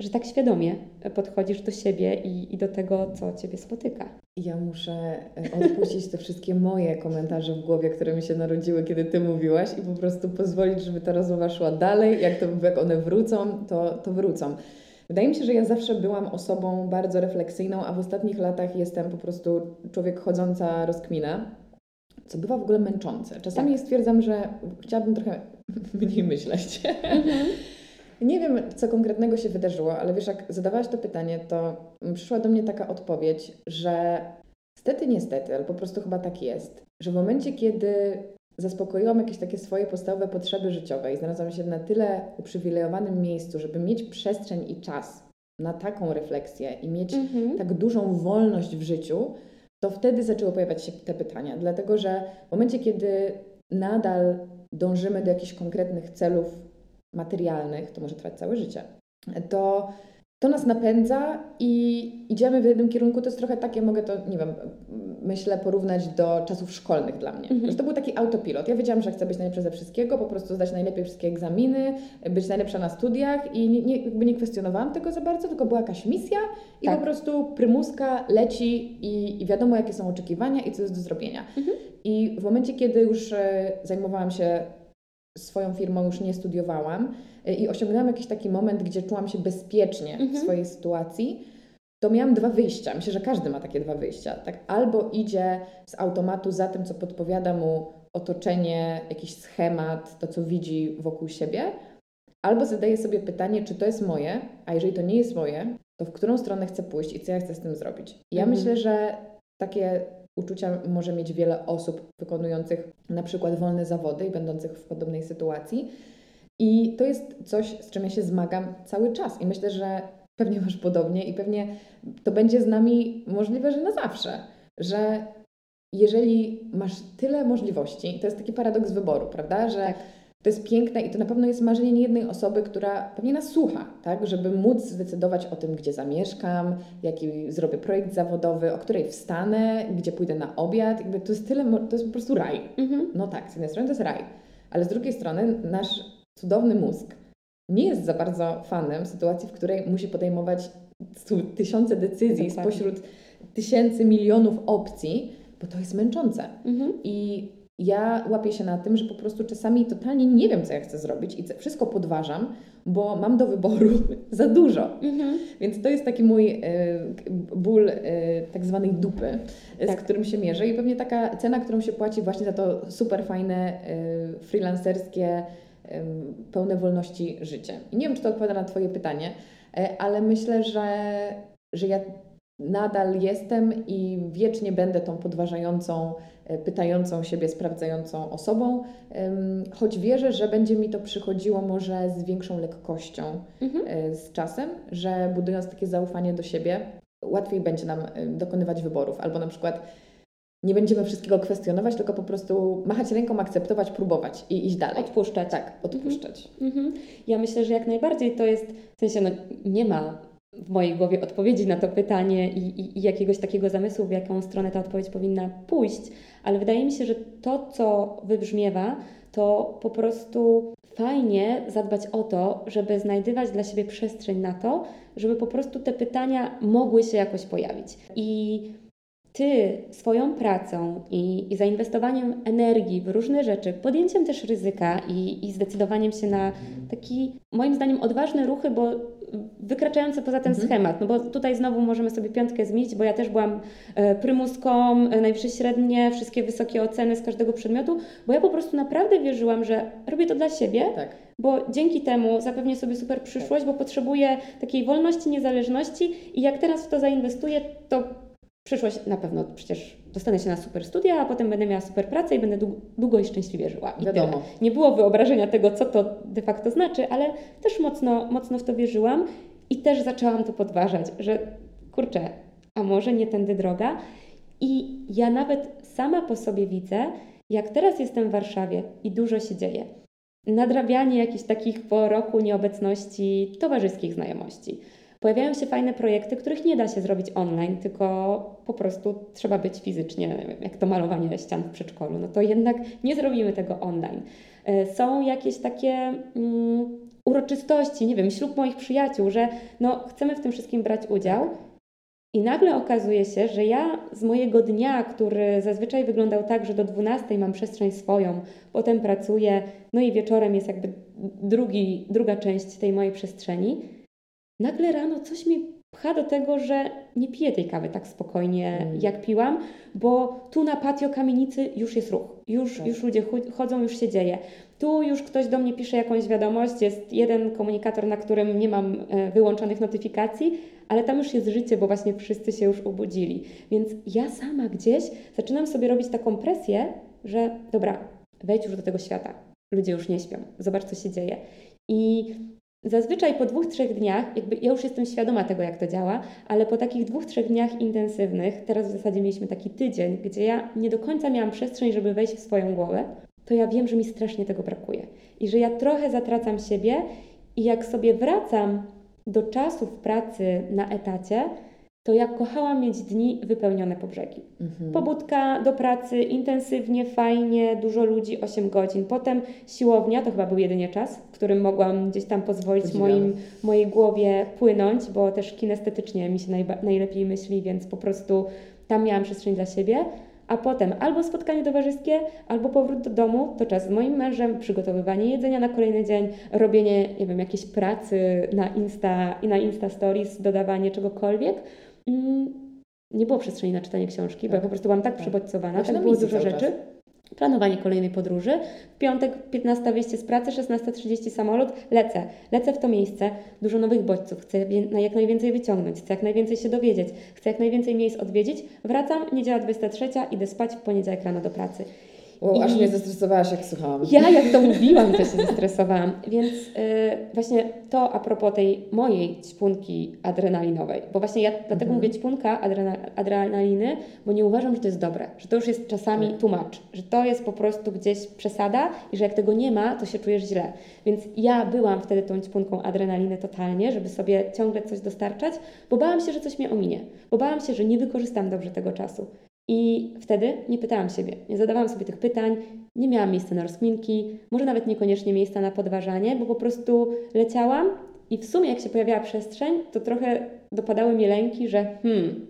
że tak świadomie podchodzisz do siebie i, i do tego, co Ciebie spotyka. Ja muszę e, odpuścić te wszystkie moje komentarze w głowie, które mi się narodziły, kiedy Ty mówiłaś i po prostu pozwolić, żeby ta rozmowa szła dalej. Jak, to, jak one wrócą, to, to wrócą. Wydaje mi się, że ja zawsze byłam osobą bardzo refleksyjną, a w ostatnich latach jestem po prostu człowiek chodząca rozkmina, co bywa w ogóle męczące. Czasami tak. stwierdzam, że chciałabym trochę *laughs* mniej myśleć. Mhm. *laughs* Nie wiem, co konkretnego się wydarzyło, ale wiesz, jak zadawałaś to pytanie, to przyszła do mnie taka odpowiedź, że stety, niestety, ale po prostu chyba tak jest, że w momencie, kiedy zaspokoiłam jakieś takie swoje podstawowe potrzeby życiowe i znalazłam się na tyle uprzywilejowanym miejscu, żeby mieć przestrzeń i czas na taką refleksję i mieć mhm. tak dużą wolność w życiu, to wtedy zaczęły pojawiać się te pytania. Dlatego, że w momencie, kiedy nadal dążymy do jakichś konkretnych celów materialnych, to może trwać całe życie, to, to nas napędza i idziemy w jednym kierunku. To jest trochę takie, mogę to, nie wiem, myślę, porównać do czasów szkolnych dla mnie. Mhm. Że to był taki autopilot. Ja wiedziałam, że chcę być najlepsza ze wszystkiego, po prostu zdać najlepiej wszystkie egzaminy, być najlepsza na studiach i nie, nie, jakby nie kwestionowałam tego za bardzo, tylko była jakaś misja i tak. po prostu prymuska leci i, i, wiadomo, jakie są oczekiwania i co jest do zrobienia. Mhm. I w momencie, kiedy już e, zajmowałam się swoją firmą już nie studiowałam y, i osiągnęłam jakiś taki moment, gdzie czułam się bezpiecznie mhm. w swojej sytuacji, to miałam dwa wyjścia. Myślę, że każdy ma takie dwa wyjścia. Tak? Albo idzie z automatu za tym, co podpowiada mu otoczenie, jakiś schemat, to co widzi wokół siebie, albo zadaje sobie pytanie, czy to jest moje, a jeżeli to nie jest moje, to w którą stronę chcę pójść i co ja chcę z tym zrobić. ja mhm. myślę, że takie uczucia może mieć wiele osób wykonujących na przykład wolne zawody i będących w podobnej sytuacji. I to jest coś, z czym ja się zmagam cały czas. I myślę, że pewnie masz podobnie i pewnie to będzie z nami możliwe, że na zawsze. Że jeżeli masz tyle możliwości, to jest taki paradoks wyboru, prawda? Że tak to jest piękne i to na pewno jest marzenie niejednej osoby, która pewnie nas słucha, tak? żeby móc zdecydować o tym, gdzie zamieszkam, jaki zrobię projekt zawodowy, o której wstanę, gdzie pójdę na obiad. Jakby to jest tyle, to jest po prostu raj. Mhm. No tak, z jednej strony to jest raj, ale z drugiej strony nasz cudowny mózg nie jest za bardzo fanem sytuacji, w której musi podejmować tysiące decyzji spośród tysięcy, milionów opcji, bo to jest męczące. Mhm. I ja łapię się na tym, że po prostu czasami totalnie nie wiem, co ja chcę zrobić i wszystko podważam, bo mam do wyboru *laughs* za dużo. Mhm. Więc to jest taki mój y, ból y, tak zwanej dupy, tak. z którym się mierzę i pewnie taka cena, którą się płaci właśnie za to super fajne, y, freelancerskie, pełne wolności życie. I nie wiem, czy to odpowiada na Twoje pytanie, ale myślę, że, że ja nadal jestem i wiecznie będę tą podważającą, pytającą siebie, sprawdzającą osobą, choć wierzę, że będzie mi to przychodziło może z większą lekkością mhm. E, z czasem, że budując takie zaufanie do siebie, łatwiej będzie nam e, dokonywać wyborów, albo na przykład nie będziemy wszystkiego kwestionować, tylko po prostu machać ręką, akceptować, próbować i iść dalej. Odpuszczać. Tak, odpuszczać. Mhm. Ja myślę, że jak najbardziej to jest, w sensie no, nie ma w mojej głowie odpowiedzi na to pytanie i, i, i, jakiegoś takiego zamysłu, w jaką stronę ta odpowiedź powinna pójść, ale wydaje mi się, że to, co wybrzmiewa, to po prostu fajnie zadbać o to, żeby znajdywać dla siebie przestrzeń na to, żeby po prostu te pytania mogły się jakoś pojawić. I ty swoją pracą i, i, zainwestowaniem energii w różne rzeczy, podjęciem też ryzyka i, i zdecydowaniem się na taki, moim zdaniem, odważne ruchy, bo wykraczające poza ten mhm. schemat, no bo tutaj znowu możemy sobie piątkę zmienić, bo ja też byłam e, prymuską, e, najwyższe średnie, wszystkie wysokie oceny z każdego przedmiotu, bo ja po prostu naprawdę wierzyłam, że robię to dla siebie, tak. bo dzięki temu zapewnię sobie super przyszłość, tak. bo potrzebuję takiej wolności, niezależności i jak teraz w to zainwestuję, to przyszłość na pewno przecież dostanę się na super studia, a potem będę miała super pracę i będę długo i szczęśliwie żyła. I Wiadomo. Tyle. Nie było wyobrażenia tego, co to de facto znaczy, ale też mocno, mocno w to wierzyłam i też zaczęłam to podważać, że kurczę, a może nie tędy droga. I ja nawet sama po sobie widzę, jak teraz jestem w Warszawie i dużo się dzieje. Nadrabianie jakichś takich po roku nieobecności towarzyskich znajomości Pojawiają się fajne projekty, których nie da się zrobić online, tylko po prostu trzeba być fizycznie, jak to malowanie ścian w przedszkolu. No to jednak nie zrobimy tego online. E, są jakieś takie mm, uroczystości, nie wiem, ślub moich przyjaciół, że no, chcemy w tym wszystkim brać udział. I nagle okazuje się, że ja z mojego dnia, który zazwyczaj wyglądał tak, że do 12 mam przestrzeń swoją, potem pracuję, no i wieczorem jest jakby drugi, druga część tej mojej przestrzeni, nagle rano coś mi pcha do tego, że nie piję tej kawy tak spokojnie, mm. jak piłam, bo tu na patio kamienicy już jest ruch, już, tak. już ludzie chodzą, już się dzieje. Tu już ktoś do mnie pisze jakąś wiadomość, jest jeden komunikator, na którym nie mam e, wyłączonych notyfikacji, ale tam już jest życie, bo właśnie wszyscy się już obudzili. Więc ja sama gdzieś zaczynam sobie robić taką presję, że dobra, wejdź już do tego świata. Ludzie już nie śpią, zobacz co się dzieje. I Zazwyczaj po dwóch, trzech dniach, jakby ja już jestem świadoma tego, jak to działa, ale po takich dwóch, trzech dniach intensywnych, teraz w zasadzie mieliśmy taki tydzień, gdzie ja nie do końca miałam przestrzeń, żeby wejść w swoją głowę, to ja wiem, że mi strasznie tego brakuje i że ja trochę zatracam siebie i jak sobie wracam do czasów pracy na etacie, to ja kochałam mieć dni wypełnione po brzegi. Mhm. Pobudka do pracy, intensywnie, fajnie, dużo ludzi, 8 godzin. Potem siłownia, to chyba był jedynie czas, w którym mogłam gdzieś tam pozwolić moim, mojej głowie płynąć, bo też kinestetycznie mi się najba- najlepiej myśli, więc po prostu tam miałam przestrzeń dla siebie. A potem albo spotkanie towarzyskie, albo powrót do domu, to czas z moim mężem, przygotowywanie jedzenia na kolejny dzień, robienie, nie wiem, jakiejś pracy na Insta, na Insta Stories, dodawanie czegokolwiek. Nie było przestrzeni na czytanie książki, tak. bo ja po prostu byłam tak, tak. przebodźcowana, tak było dużo rzeczy. Czas. Planowanie kolejnej podróży. W piątek 15 wyjście z pracy, 16.30 samolot. Lecę. Lecę w to miejsce. Dużo nowych bodźców. Chcę jak najwięcej wyciągnąć. Chcę jak najwięcej się dowiedzieć. Chcę jak najwięcej miejsc odwiedzić. Wracam, niedziela 23, idę spać, w poniedziałek rano do pracy. O, I aż mnie zestresowałaś, jak słuchałam. Ja, jak to mówiłam, to się zestresowałam. Więc yy, właśnie to a propos tej mojej ćpunki adrenalinowej, bo właśnie ja dlatego mhm. mówię ćpunka adrena, adrenaliny, bo nie uważam, że to jest dobre, że to już jest czasami tak. tłumacz, że to jest po prostu gdzieś przesada i że jak tego nie ma, to się czujesz źle. Więc ja byłam wtedy tą ćpunką adrenaliny totalnie, żeby sobie ciągle coś dostarczać, bo bałam się, że coś mnie ominie, bo bałam się, że nie wykorzystam dobrze tego czasu. I wtedy nie pytałam siebie, nie zadawałam sobie tych pytań, nie miałam miejsca na rozkminki, może nawet niekoniecznie miejsca na podważanie, bo po prostu leciałam i w sumie jak się pojawiała przestrzeń, to trochę dopadały mi lęki, że hmm,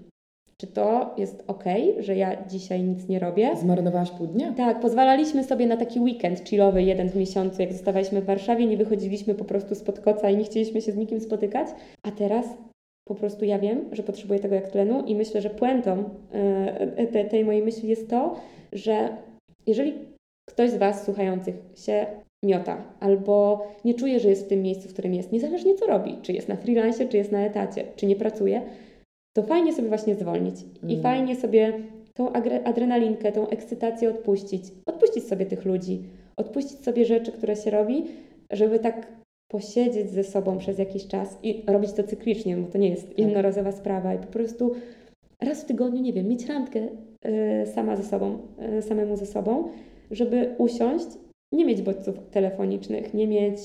czy to jest ok, że ja dzisiaj nic nie robię? Zmarnowałaś pół dnia? Tak, pozwalaliśmy sobie na taki weekend chillowy, jeden w miesiącu, jak zostawaliśmy w Warszawie, nie wychodziliśmy po prostu spod koca i nie chcieliśmy się z nikim spotykać, a teraz po prostu ja wiem, że potrzebuję tego jak tlenu i myślę, że puentą e, te, tej mojej myśli jest to, że jeżeli ktoś z Was słuchających się miota albo nie czuje, że jest w tym miejscu, w którym jest, niezależnie co robi, czy jest na freelance, czy jest na etacie, czy nie pracuje, to fajnie sobie właśnie zwolnić i Mm. fajnie sobie tą adrenalinkę, tą ekscytację odpuścić. Odpuścić sobie tych ludzi, odpuścić sobie rzeczy, które się robi, żeby tak posiedzieć ze sobą przez jakiś czas i robić to cyklicznie, bo to nie jest jednorazowa sprawa i po prostu raz w tygodniu, nie wiem, mieć randkę y, sama ze sobą, y, samemu ze sobą, żeby usiąść, nie mieć bodźców telefonicznych, nie mieć,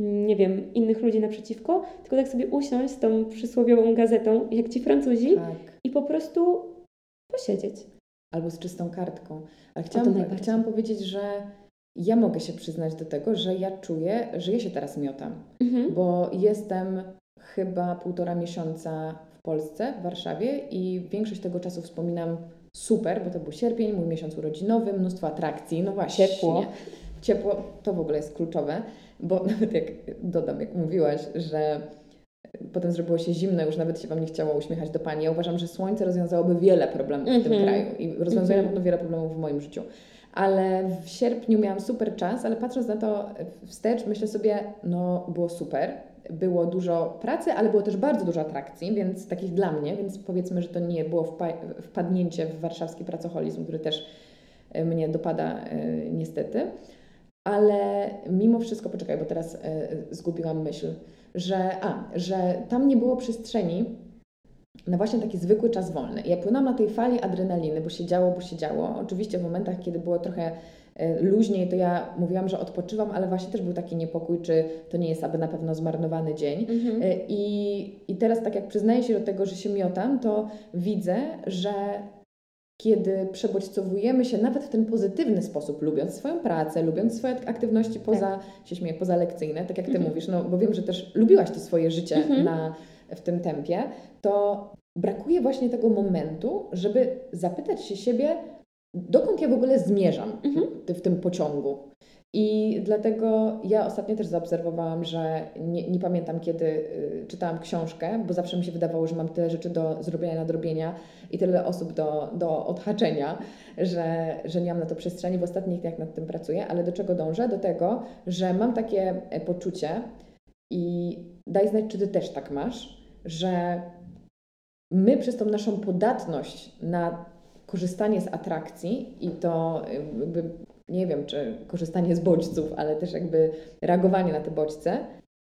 mm, nie wiem, innych ludzi naprzeciwko, tylko tak sobie usiąść z tą przysłowiową gazetą, jak ci Francuzi, Tak. i po prostu posiedzieć. Albo z czystą kartką. Ale chciałam, chciałam powiedzieć, że ja mogę się przyznać do tego, że ja czuję, że ja się teraz miotam. Mhm. bo jestem chyba półtora miesiąca w Polsce, w Warszawie i większość tego czasu wspominam super, bo to był sierpień, mój miesiąc urodzinowy, mnóstwo atrakcji, no właśnie. Ciepło. Ciepło, to w ogóle jest kluczowe, bo *laughs* nawet jak dodam, jak mówiłaś, że potem zrobiło się zimno, już nawet się Wam nie chciało uśmiechać do Pani. Ja uważam, że słońce rozwiązałoby wiele problemów w tym Mhm. kraju i rozwiązuje Mhm. na pewno wiele problemów w moim życiu. Ale w sierpniu miałam super czas, ale patrząc na to wstecz, myślę sobie, no było super. Było dużo pracy, ale było też bardzo dużo atrakcji, więc takich dla mnie, więc powiedzmy, że to nie było wpa- wpadnięcie w warszawski pracoholizm, który też e, mnie dopada e, niestety. Ale mimo wszystko, poczekaj, bo teraz e, zgubiłam myśl, że, a, że tam nie było przestrzeni na właśnie taki zwykły czas wolny. Ja płynęłam na tej fali adrenaliny, bo się działo, bo się działo. Oczywiście w momentach, kiedy było trochę e, luźniej, to ja mówiłam, że odpoczywam, ale właśnie też był taki niepokój, czy to nie jest aby na pewno zmarnowany dzień. Mhm. E, I, I teraz tak jak przyznaję się do tego, że się miotam, to widzę, że kiedy przebodźcowujemy się nawet w ten pozytywny sposób, lubiąc swoją pracę, lubiąc swoje aktywności poza, się śmieję, pozalekcyjne, tak jak Ty Mhm. mówisz, no bo wiem, że też lubiłaś to swoje życie Mhm. na, w tym tempie, to brakuje właśnie tego momentu, żeby zapytać się siebie, dokąd ja w ogóle zmierzam Mhm. w, w tym pociągu. I dlatego ja ostatnio też zaobserwowałam, że nie, nie pamiętam kiedy y, czytałam książkę, bo zawsze mi się wydawało, że mam tyle rzeczy do zrobienia, nadrobienia i tyle osób do, do odhaczenia, że, że nie mam na to przestrzeni. W ostatnich dniach nad tym pracuję, ale do czego dążę? Do tego, że mam takie e, poczucie i daj znać, czy Ty też tak masz, że my przez tą naszą podatność na korzystanie z atrakcji i to y, jakby, nie wiem, czy korzystanie z bodźców, ale też jakby reagowanie na te bodźce,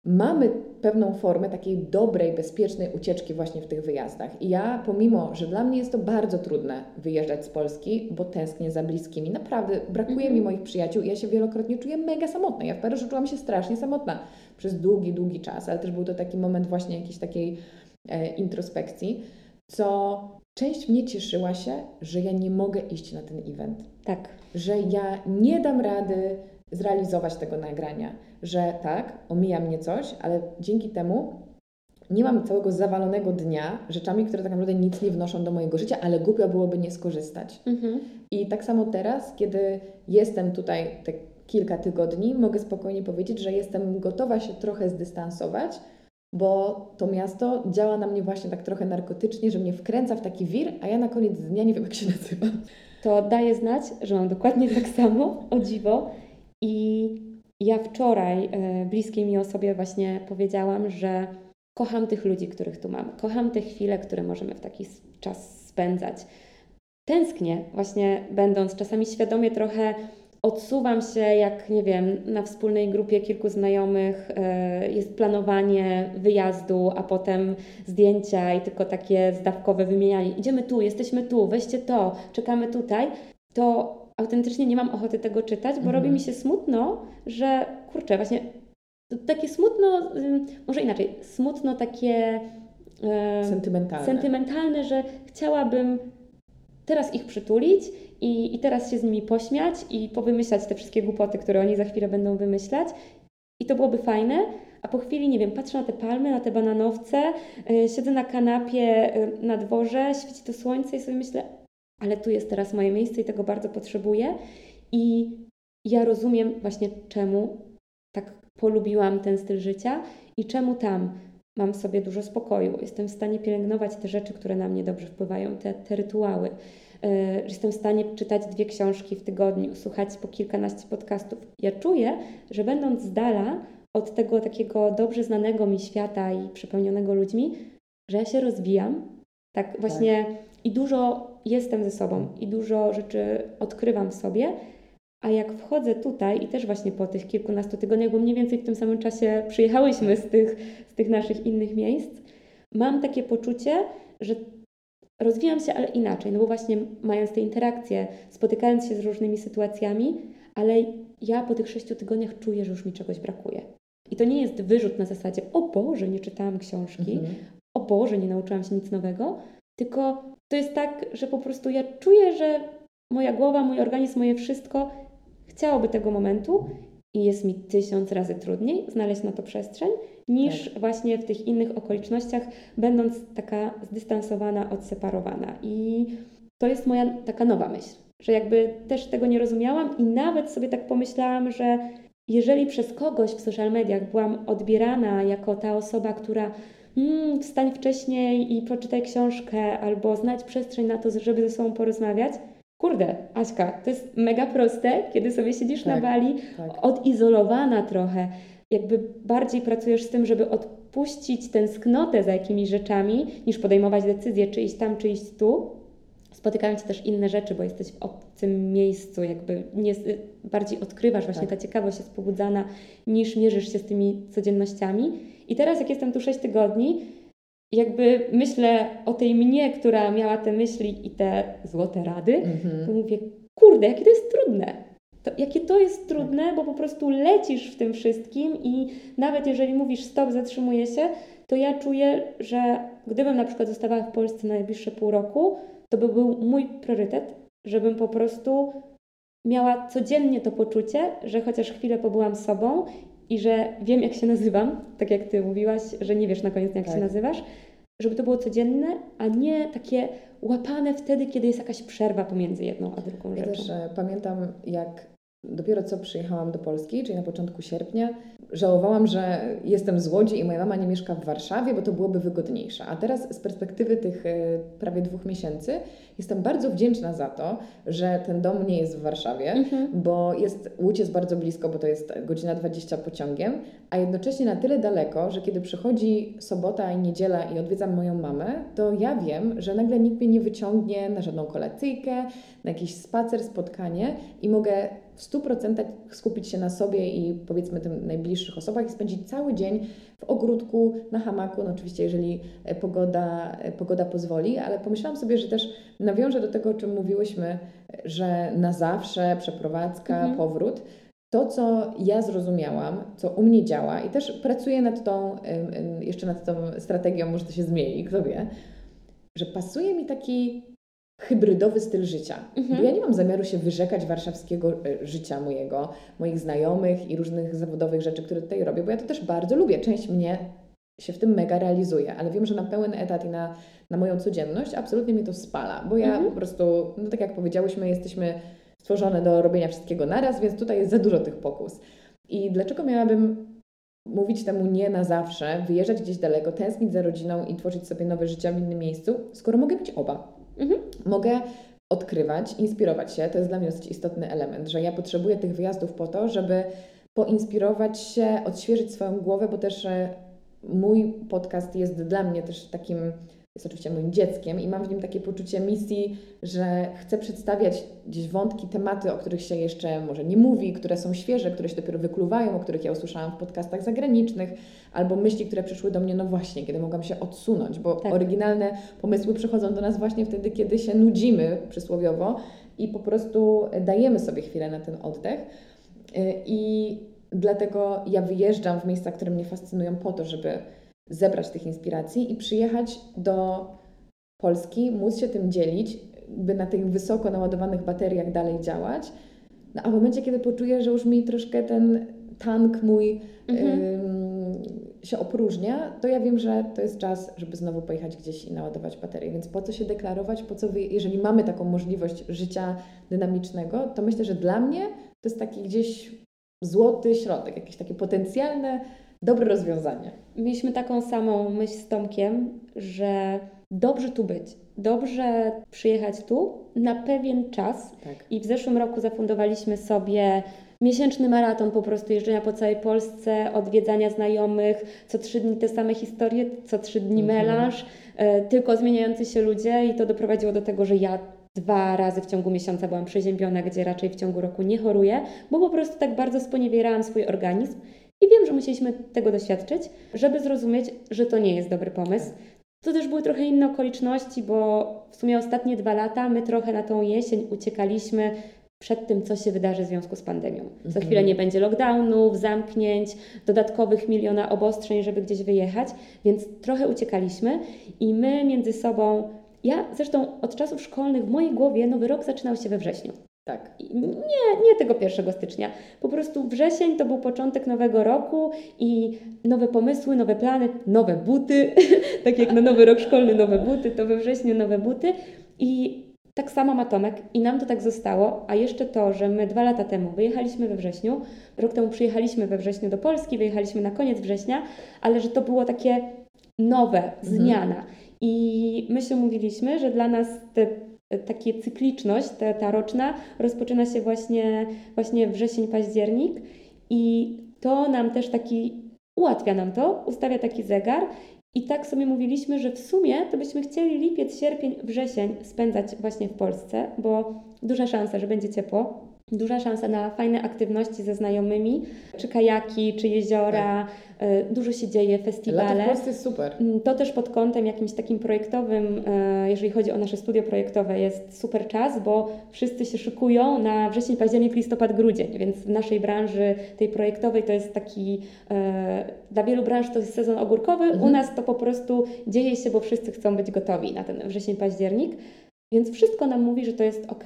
mamy pewną formę takiej dobrej, bezpiecznej ucieczki właśnie w tych wyjazdach. I ja, pomimo, że dla mnie jest to bardzo trudne wyjeżdżać z Polski, bo tęsknię za bliskimi, naprawdę brakuje Mhm. mi moich przyjaciół i ja się wielokrotnie czuję mega samotna. Ja w Paryżu czułam się strasznie samotna przez długi, długi czas, ale też był to taki moment właśnie jakiejś takiej e, introspekcji, co część mnie cieszyła się, że ja nie mogę iść na ten event Tak. że ja nie dam rady zrealizować tego nagrania, że tak, omija mnie coś, ale dzięki temu nie mam całego zawalonego dnia rzeczami, które tak naprawdę nic nie wnoszą do mojego życia, ale głupio byłoby nie skorzystać. Mhm. I tak samo teraz, kiedy jestem tutaj te kilka tygodni, mogę spokojnie powiedzieć, że jestem gotowa się trochę zdystansować, bo to miasto działa na mnie właśnie tak trochę narkotycznie, że mnie wkręca w taki wir, a ja na koniec dnia nie wiem, jak się nazywa. to daje znać, że mam dokładnie *laughs* tak samo, o dziwo. I ja wczoraj e, bliskiej mi osobie właśnie powiedziałam, że kocham tych ludzi, których tu mam. Kocham te chwile, które możemy w taki czas spędzać. Tęsknię właśnie będąc czasami świadomie trochę odsuwam się, jak nie wiem, na wspólnej grupie kilku znajomych e, jest planowanie wyjazdu, a potem zdjęcia i tylko takie zdawkowe wymienianie. Idziemy tu, jesteśmy tu, weźcie to, czekamy tutaj. To autentycznie nie mam ochoty tego czytać, bo Mhm. robi mi się smutno, że kurczę, właśnie takie smutno, może inaczej, smutno takie e, Sentymentalne. sentymentalne, że chciałabym teraz ich przytulić i, i teraz się z nimi pośmiać i powymyślać te wszystkie głupoty, które oni za chwilę będą wymyślać. I to byłoby fajne, a po chwili, nie wiem, patrzę na te palmy, na te bananowce, yy, siedzę na kanapie yy, na dworze, świeci to słońce i sobie myślę, ale tu jest teraz moje miejsce i tego bardzo potrzebuję. I ja rozumiem właśnie czemu tak polubiłam ten styl życia i czemu tam mam w sobie dużo spokoju. Jestem w stanie pielęgnować te rzeczy, które na mnie dobrze wpływają, te, te rytuały. Yy, Jestem w stanie czytać dwie książki w tygodniu, słuchać po kilkanaście podcastów. Ja czuję, że będąc z dala od tego takiego dobrze znanego mi świata i przepełnionego ludźmi, że ja się rozwijam, Tak właśnie i dużo jestem ze sobą i dużo rzeczy odkrywam w sobie, a jak wchodzę tutaj i też właśnie po tych kilkunastu tygodniach, bo mniej więcej w tym samym czasie przyjechałyśmy z tych, z tych naszych innych miejsc, mam takie poczucie, że rozwijam się, ale inaczej, no bo właśnie mając te interakcje, spotykając się z różnymi sytuacjami, ale ja po tych sześciu tygodniach czuję, że już mi czegoś brakuje. I to nie jest wyrzut na zasadzie, o Boże, nie czytałam książki, mhm. o Boże, nie nauczyłam się nic nowego, tylko to jest tak, że po prostu ja czuję, że moja głowa, mój organizm, moje wszystko chciałoby tego momentu i jest mi tysiąc razy trudniej znaleźć na to przestrzeń, niż tak. właśnie w tych innych okolicznościach, będąc taka zdystansowana, odseparowana. I to jest moja taka nowa myśl, że jakby też tego nie rozumiałam i nawet sobie tak pomyślałam, że jeżeli przez kogoś w social mediach byłam odbierana jako ta osoba, która mm, wstań wcześniej i przeczytaj książkę, albo znać przestrzeń na to, żeby ze sobą porozmawiać, Kurde, Aśka, to jest mega proste, kiedy sobie siedzisz tak, na Bali, tak. odizolowana trochę, jakby bardziej pracujesz z tym, żeby odpuścić tęsknotę za jakimiś rzeczami, niż podejmować decyzję, czy iść tam, czy iść tu. Spotykają Cię też inne rzeczy, bo jesteś w obcym miejscu, jakby nie, bardziej odkrywasz, właśnie tak. ta ciekawość jest pobudzana, niż mierzysz się z tymi codziennościami. I teraz, jak jestem tu 6 tygodni, jakby myślę o tej mnie, która miała te myśli i te złote rady, mm-hmm. to mówię, kurde, jakie to jest trudne. To, jakie to jest trudne, bo po prostu lecisz w tym wszystkim i nawet jeżeli mówisz stop, zatrzymuję się, to ja czuję, że gdybym na przykład zostawała w Polsce na najbliższe pół roku, to by był mój priorytet, żebym po prostu miała codziennie to poczucie, że chociaż chwilę pobyłam sobą i że wiem, jak się nazywam, tak jak Ty mówiłaś, że nie wiesz na koniec, jak tak. się nazywasz, żeby to było codzienne, a nie takie łapane wtedy, kiedy jest jakaś przerwa pomiędzy jedną a drugą rzeczą. Ja też e, pamiętam, jak dopiero co przyjechałam do Polski, czyli na początku sierpnia, żałowałam, że jestem z Łodzi i moja mama nie mieszka w Warszawie, bo to byłoby wygodniejsze. A teraz z perspektywy tych e, prawie dwóch miesięcy jestem bardzo wdzięczna za to, że ten dom nie jest w Warszawie, mhm. bo jest, Łódź jest bardzo blisko, bo to jest godzina 20 pociągiem, a jednocześnie na tyle daleko, że kiedy przychodzi sobota i niedziela i odwiedzam moją mamę, to ja wiem, że nagle nikt mnie nie wyciągnie na żadną kolacyjkę, na jakiś spacer, spotkanie i mogę w 100% skupić się na sobie i powiedzmy tym najbliższych osobach i spędzić cały dzień w ogródku, na hamaku, no oczywiście jeżeli e, pogoda, e, pogoda pozwoli, ale pomyślałam sobie, że też nawiążę do tego, o czym mówiłyśmy, że na zawsze przeprowadzka, mhm. powrót, to, co ja zrozumiałam, co u mnie działa i też pracuję nad tą, jeszcze nad tą strategią, może to się zmieni, kto wie, że pasuje mi taki hybrydowy styl życia. Mhm. Bo ja nie mam zamiaru się wyrzekać warszawskiego e, życia mojego, moich znajomych i różnych zawodowych rzeczy, które tutaj robię, bo ja to też bardzo lubię. Część mnie się w tym mega realizuje, ale wiem, że na pełen etat i na, na moją codzienność absolutnie mnie to spala, bo ja mhm. po prostu, no tak jak powiedziałyśmy, jesteśmy stworzone do robienia wszystkiego naraz, więc tutaj jest za dużo tych pokus. I dlaczego miałabym mówić temu nie na zawsze, wyjeżdżać gdzieś daleko, tęsknić za rodziną i tworzyć sobie nowe życie w innym miejscu, skoro mogę być oba? Mhm. Mogę odkrywać, inspirować się. To jest dla mnie dosyć istotny element, że ja potrzebuję tych wyjazdów po to, żeby poinspirować się, odświeżyć swoją głowę, bo też e, mój podcast jest dla mnie też takim jest oczywiście moim dzieckiem i mam w nim takie poczucie misji, że chcę przedstawiać gdzieś wątki, tematy, o których się jeszcze może nie mówi, które są świeże, które się dopiero wykluwają, o których ja usłyszałam w podcastach zagranicznych, albo myśli, które przyszły do mnie, no właśnie, kiedy mogłam się odsunąć, bo tak. oryginalne pomysły przychodzą do nas właśnie wtedy, kiedy się nudzimy przysłowiowo i po prostu dajemy sobie chwilę na ten oddech. Y, I dlatego ja wyjeżdżam w miejsca, które mnie fascynują po to, żeby zebrać tych inspiracji i przyjechać do Polski, móc się tym dzielić, by na tych wysoko naładowanych bateriach dalej działać. No, a w momencie, kiedy poczuję, że już mi troszkę ten tank mój mhm. się opróżnia, to ja wiem, że to jest czas, żeby znowu pojechać gdzieś i naładować baterię. Więc po co się deklarować, po co wy, jeżeli mamy taką możliwość życia dynamicznego, to myślę, że dla mnie to jest taki gdzieś złoty środek, jakieś takie potencjalne dobre rozwiązanie. Mieliśmy taką samą myśl z Tomkiem, że dobrze tu być, dobrze przyjechać tu na pewien czas. Tak. I w zeszłym roku zafundowaliśmy sobie miesięczny maraton po prostu jeżdżenia po całej Polsce, odwiedzania znajomych, co trzy dni te same historie, co trzy dni mhm. melanż, e, tylko zmieniający się ludzie i to doprowadziło do tego, że ja dwa razy w ciągu miesiąca byłam przeziębiona, gdzie raczej w ciągu roku nie choruję, bo po prostu tak bardzo sponiewierałam swój organizm. I wiem, że musieliśmy tego doświadczyć, żeby zrozumieć, że to nie jest dobry pomysł. To też były trochę inne okoliczności, bo w sumie ostatnie dwa lata my trochę na tą jesień uciekaliśmy przed tym, co się wydarzy w związku z pandemią. Za mhm. chwilę nie będzie lockdownów, zamknięć, dodatkowych miliona obostrzeń, żeby gdzieś wyjechać, więc trochę uciekaliśmy i my między sobą ja zresztą od czasów szkolnych w mojej głowie nowy rok zaczynał się we wrześniu. Tak. Nie, nie tego 1 stycznia. Po prostu wrzesień to był początek nowego roku i nowe pomysły, nowe plany, nowe buty. *laughs* tak jak na nowy rok szkolny nowe buty, to we wrześniu nowe buty. I tak samo ma Tomek i nam to tak zostało. A jeszcze to, że my dwa lata temu wyjechaliśmy we wrześniu, rok temu przyjechaliśmy we wrześniu do Polski, wyjechaliśmy na koniec września, ale że to było takie nowe, mhm. zmiana. I my się mówiliśmy, że dla nas te, takie cykliczność, ta, ta roczna, rozpoczyna się właśnie, właśnie wrzesień, październik i to nam też taki, ułatwia nam to, ustawia taki zegar i tak sobie mówiliśmy, że w sumie to byśmy chcieli lipiec, sierpień, wrzesień spędzać właśnie w Polsce, bo duża szansa, że będzie ciepło, duża szansa na fajne aktywności ze znajomymi, czy kajaki, czy jeziora, tak. E, dużo się dzieje, festiwale. Lato w Polsce jest super. Mm, to też pod kątem jakimś takim projektowym, e, jeżeli chodzi o nasze studio projektowe, jest super czas, bo wszyscy się szykują na wrzesień, październik, listopad, grudzień, więc w naszej branży tej projektowej to jest taki, e, dla wielu branż to jest sezon ogórkowy, mhm. u nas to po prostu dzieje się, bo wszyscy chcą być gotowi na ten wrzesień, październik. Więc wszystko nam mówi, że to jest ok.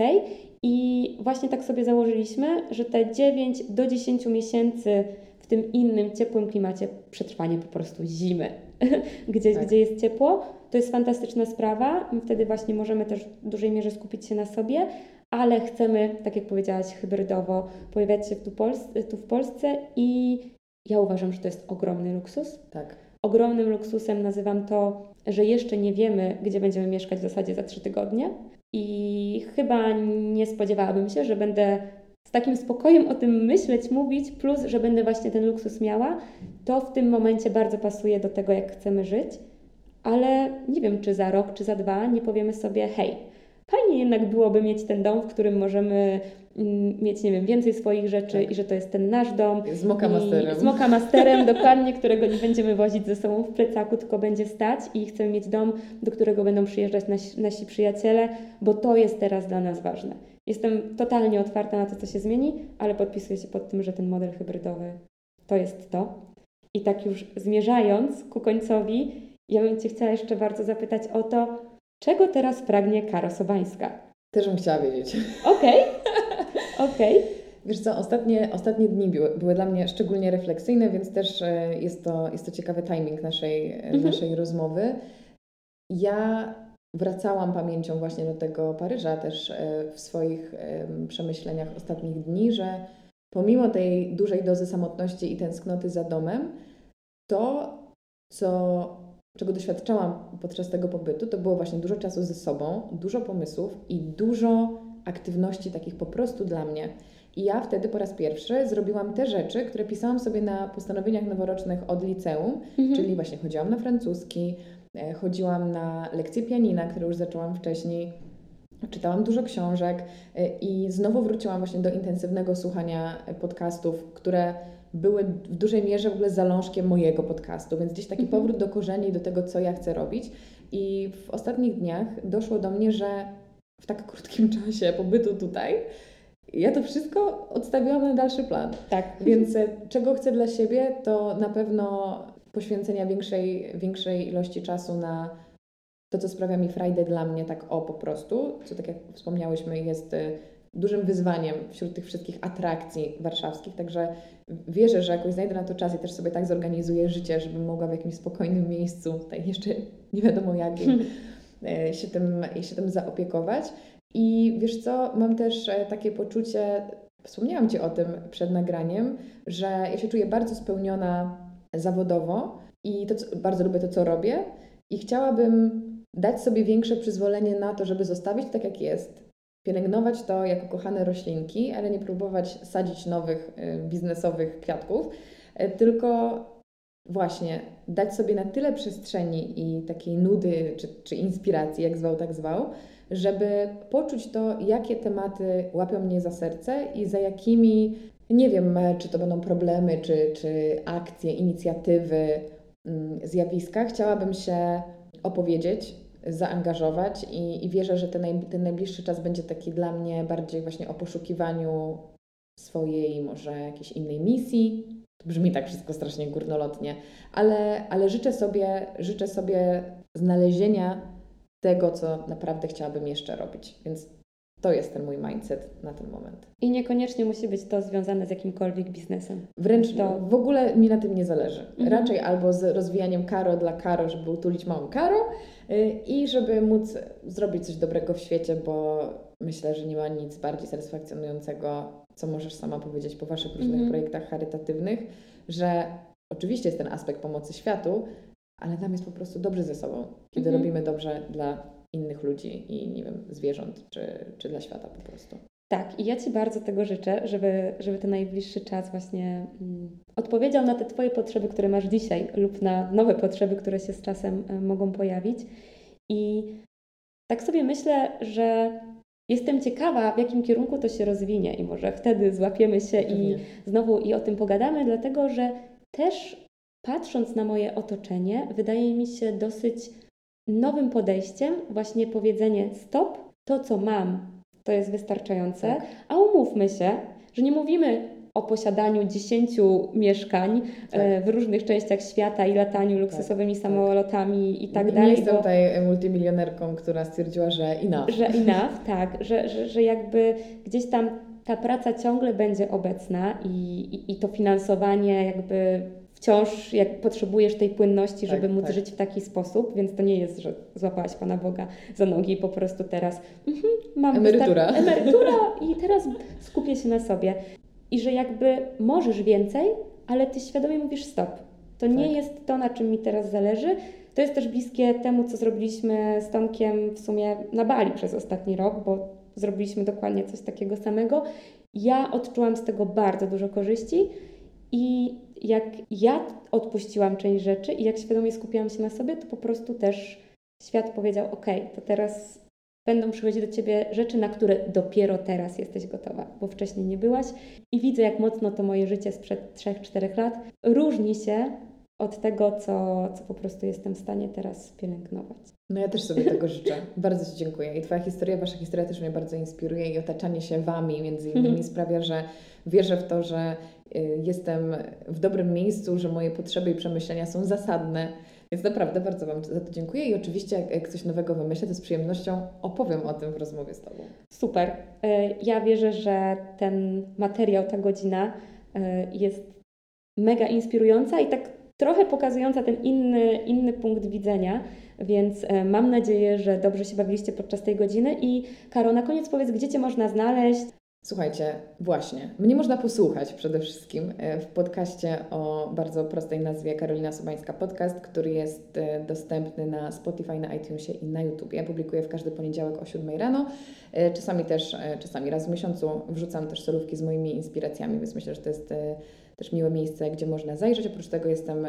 I właśnie tak sobie założyliśmy, że te 9 do 10 miesięcy w tym innym, ciepłym klimacie przetrwanie po prostu zimy, *laughs* gdzie, tak. gdzie jest ciepło, to jest fantastyczna sprawa. Wtedy właśnie możemy też w dużej mierze skupić się na sobie, ale chcemy, tak jak powiedziałaś, hybrydowo pojawiać się tu, tu w Polsce i ja uważam, że to jest ogromny luksus. Tak. Ogromnym luksusem nazywam to, że jeszcze nie wiemy, gdzie będziemy mieszkać w zasadzie za trzy tygodnie. I chyba nie spodziewałabym się, że będę z takim spokojem o tym myśleć, mówić, plus, że będę właśnie ten luksus miała. To w tym momencie bardzo pasuje do tego, jak chcemy żyć. Ale nie wiem, czy za rok, czy za dwa nie powiemy sobie, hej, fajnie jednak byłoby mieć ten dom, w którym możemy mieć, nie wiem, więcej swoich rzeczy tak. i że to jest ten nasz dom. Z moka masterem. Z moka masterem, *laughs* dokładnie, którego nie będziemy wozić ze sobą w plecaku, tylko będzie stać i chcemy mieć dom, do którego będą przyjeżdżać nasi, nasi przyjaciele, bo to jest teraz dla nas ważne. Jestem totalnie otwarta na to, co się zmieni, ale podpisuję się pod tym, że ten model hybrydowy to jest to. I tak już zmierzając ku końcowi, ja bym Cię chciała jeszcze bardzo zapytać o to, czego teraz pragnie Karo Sobańska? Też bym chciała wiedzieć. Okej. Okay. *laughs* Okej. Okay. Wiesz co, ostatnie, ostatnie dni były, były dla mnie szczególnie refleksyjne, więc też e, jest to, jest to ciekawy timing naszej, mhm. naszej rozmowy. Ja wracałam pamięcią właśnie do tego Paryża też e, w swoich przemyśleniach ostatnich dni, że pomimo tej dużej dozy samotności i tęsknoty za domem, to, co, czego doświadczałam podczas tego pobytu, to było właśnie dużo czasu ze sobą, dużo pomysłów i dużo aktywności takich po prostu dla mnie. I ja wtedy po raz pierwszy zrobiłam te rzeczy, które pisałam sobie na postanowieniach noworocznych od liceum, mhm. czyli właśnie chodziłam na francuski, e, chodziłam na lekcje pianina, które już zaczęłam wcześniej, czytałam dużo książek e, i znowu wróciłam właśnie do intensywnego słuchania podcastów, które były w dużej mierze w ogóle zalążkiem mojego podcastu, więc gdzieś taki mhm. powrót do korzeni do tego, co ja chcę robić. I w ostatnich dniach doszło do mnie, że w tak krótkim czasie pobytu tutaj, ja to wszystko odstawiłam na dalszy plan. Tak. Więc e, czego chcę dla siebie, to na pewno poświęcenia większej, większej ilości czasu na to, co sprawia mi frajdę dla mnie, tak o po prostu, co tak jak wspomniałyśmy, jest e, dużym wyzwaniem wśród tych wszystkich atrakcji warszawskich, także wierzę, że jakoś znajdę na to czas i też sobie tak zorganizuję życie, żebym mogła w jakimś spokojnym miejscu, tutaj jeszcze nie wiadomo jakim, *laughs* się tym, się tym zaopiekować. I wiesz co, mam też e, takie poczucie, wspomniałam Ci o tym przed nagraniem, że ja się czuję bardzo spełniona zawodowo i to, bardzo lubię to, co robię i chciałabym dać sobie większe przyzwolenie na to, żeby zostawić tak, jak jest pielęgnować to jako kochane roślinki, ale nie próbować sadzić nowych y, biznesowych kwiatków, tylko właśnie dać sobie na tyle przestrzeni i takiej nudy czy, czy inspiracji, jak zwał, tak zwał, żeby poczuć to, jakie tematy łapią mnie za serce i za jakimi, nie wiem, czy to będą problemy, czy, czy akcje, inicjatywy, mm, zjawiska, chciałabym się opowiedzieć, zaangażować i, i wierzę, że ten, ten najbliższy czas będzie taki dla mnie bardziej właśnie o poszukiwaniu swojej, może jakiejś innej misji. To brzmi tak wszystko strasznie górnolotnie, ale, ale życzę, sobie, życzę sobie znalezienia tego, co naprawdę chciałabym jeszcze robić. Więc to jest ten mój mindset na ten moment. I niekoniecznie musi być to związane z jakimkolwiek biznesem. Wręcz to... w ogóle mi na tym nie zależy. Mhm. Raczej albo z rozwijaniem karo dla karo, żeby utulić małą karo yy, i żeby móc zrobić coś dobrego w świecie, bo myślę, że nie ma nic bardziej satysfakcjonującego, co możesz sama powiedzieć po Waszych różnych mhm. projektach charytatywnych, że oczywiście jest ten aspekt pomocy światu, ale nam jest po prostu dobrze ze sobą, kiedy mhm. robimy dobrze dla innych ludzi i nie wiem, zwierząt, czy, czy dla świata po prostu. Tak, i ja Ci bardzo tego życzę, żeby, żeby ten najbliższy czas właśnie mm, odpowiedział na te Twoje potrzeby, które masz dzisiaj, lub na nowe potrzeby, które się z czasem y, mogą pojawić. I tak sobie myślę, że jestem ciekawa, w jakim kierunku to się rozwinie, i może wtedy złapiemy się i znowu i o tym pogadamy, dlatego że też patrząc na moje otoczenie, wydaje mi się dosyć nowym podejściem właśnie powiedzenie stop, to co mam, to jest wystarczające, tak. a umówmy się, że nie mówimy o posiadaniu 10 mieszkań tak. E, w różnych częściach świata i lataniu tak, luksusowymi tak, samolotami i tak nie dalej. Nie jestem tutaj multimilionerką, która stwierdziła, że enough. Że enough, *laughs* tak, że, że, że jakby gdzieś tam ta praca ciągle będzie obecna i, i, i to finansowanie jakby wciąż jak potrzebujesz tej płynności, żeby tak, móc tak. żyć w taki sposób, więc to nie jest, że złapałaś Pana Boga za nogi i po prostu teraz mm, mam emerytura. *laughs* emerytura i teraz skupię się na sobie. I że jakby możesz więcej, ale Ty świadomie mówisz stop. To nie tak. jest to, na czym mi teraz zależy. To jest też bliskie temu, co zrobiliśmy z Tomkiem w sumie na Bali przez ostatni rok, bo zrobiliśmy dokładnie coś takiego samego. Ja odczułam z tego bardzo dużo korzyści i jak ja odpuściłam część rzeczy i jak świadomie skupiłam się na sobie, to po prostu też świat powiedział: OK, to teraz będą przychodzić do ciebie rzeczy, na które dopiero teraz jesteś gotowa, bo wcześniej nie byłaś. I widzę, jak mocno to moje życie sprzed 3-4 lat różni się od tego, co, co po prostu jestem w stanie teraz pielęgnować. No ja też sobie tego *laughs* życzę. Bardzo Ci dziękuję. I Twoja historia, Wasza historia też mnie bardzo inspiruje i otaczanie się Wami między innymi mhm. sprawia, że wierzę w to, że y, jestem w dobrym miejscu, że moje potrzeby i przemyślenia są zasadne. Więc naprawdę bardzo Wam za to dziękuję i oczywiście jak coś nowego wymyślę, to z przyjemnością opowiem o tym w rozmowie z Tobą. Super. Y, ja wierzę, że ten materiał, ta godzina y, jest mega inspirująca i tak trochę pokazująca ten inny, inny punkt widzenia, więc e, mam nadzieję, że dobrze się bawiliście podczas tej godziny. I Karo, na koniec powiedz, gdzie Cię można znaleźć? Słuchajcie, właśnie, mnie można posłuchać przede wszystkim e, w podcaście o bardzo prostej nazwie Karolina Sobańska Podcast, który jest e, dostępny na Spotify, na iTunesie i na YouTube. Ja publikuję w każdy poniedziałek o 7 rano. Czasami też, czasami raz w miesiącu wrzucam też solówki z moimi inspiracjami, więc myślę, że to jest też miłe miejsce, gdzie można zajrzeć. Oprócz tego jestem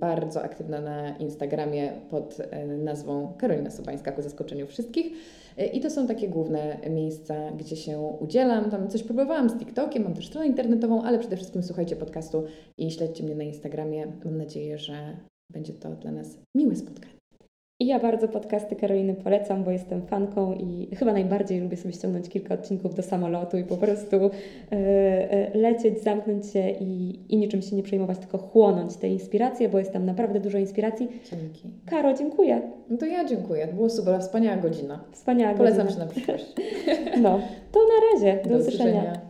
bardzo aktywna na Instagramie pod nazwą Karolina Sobańska ku zaskoczeniu wszystkich. I to są takie główne miejsca, gdzie się udzielam. Tam coś próbowałam z TikTokiem, mam też stronę internetową, ale przede wszystkim słuchajcie podcastu i śledźcie mnie na Instagramie. Mam nadzieję, że będzie to dla nas miłe spotkanie. I ja bardzo podcasty Karoliny polecam, bo jestem fanką i chyba najbardziej lubię sobie ściągnąć kilka odcinków do samolotu i po prostu e, e, lecieć, zamknąć się i, i niczym się nie przejmować, tylko chłonąć te inspiracje, bo jest tam naprawdę dużo inspiracji. Dzięki. Karo, dziękuję. No to ja dziękuję. Było super, wspaniała godzina. Wspaniała Polecam godzina. się na przyszłość. *laughs* No, to na razie. Do, do usłyszenia. usłyszenia.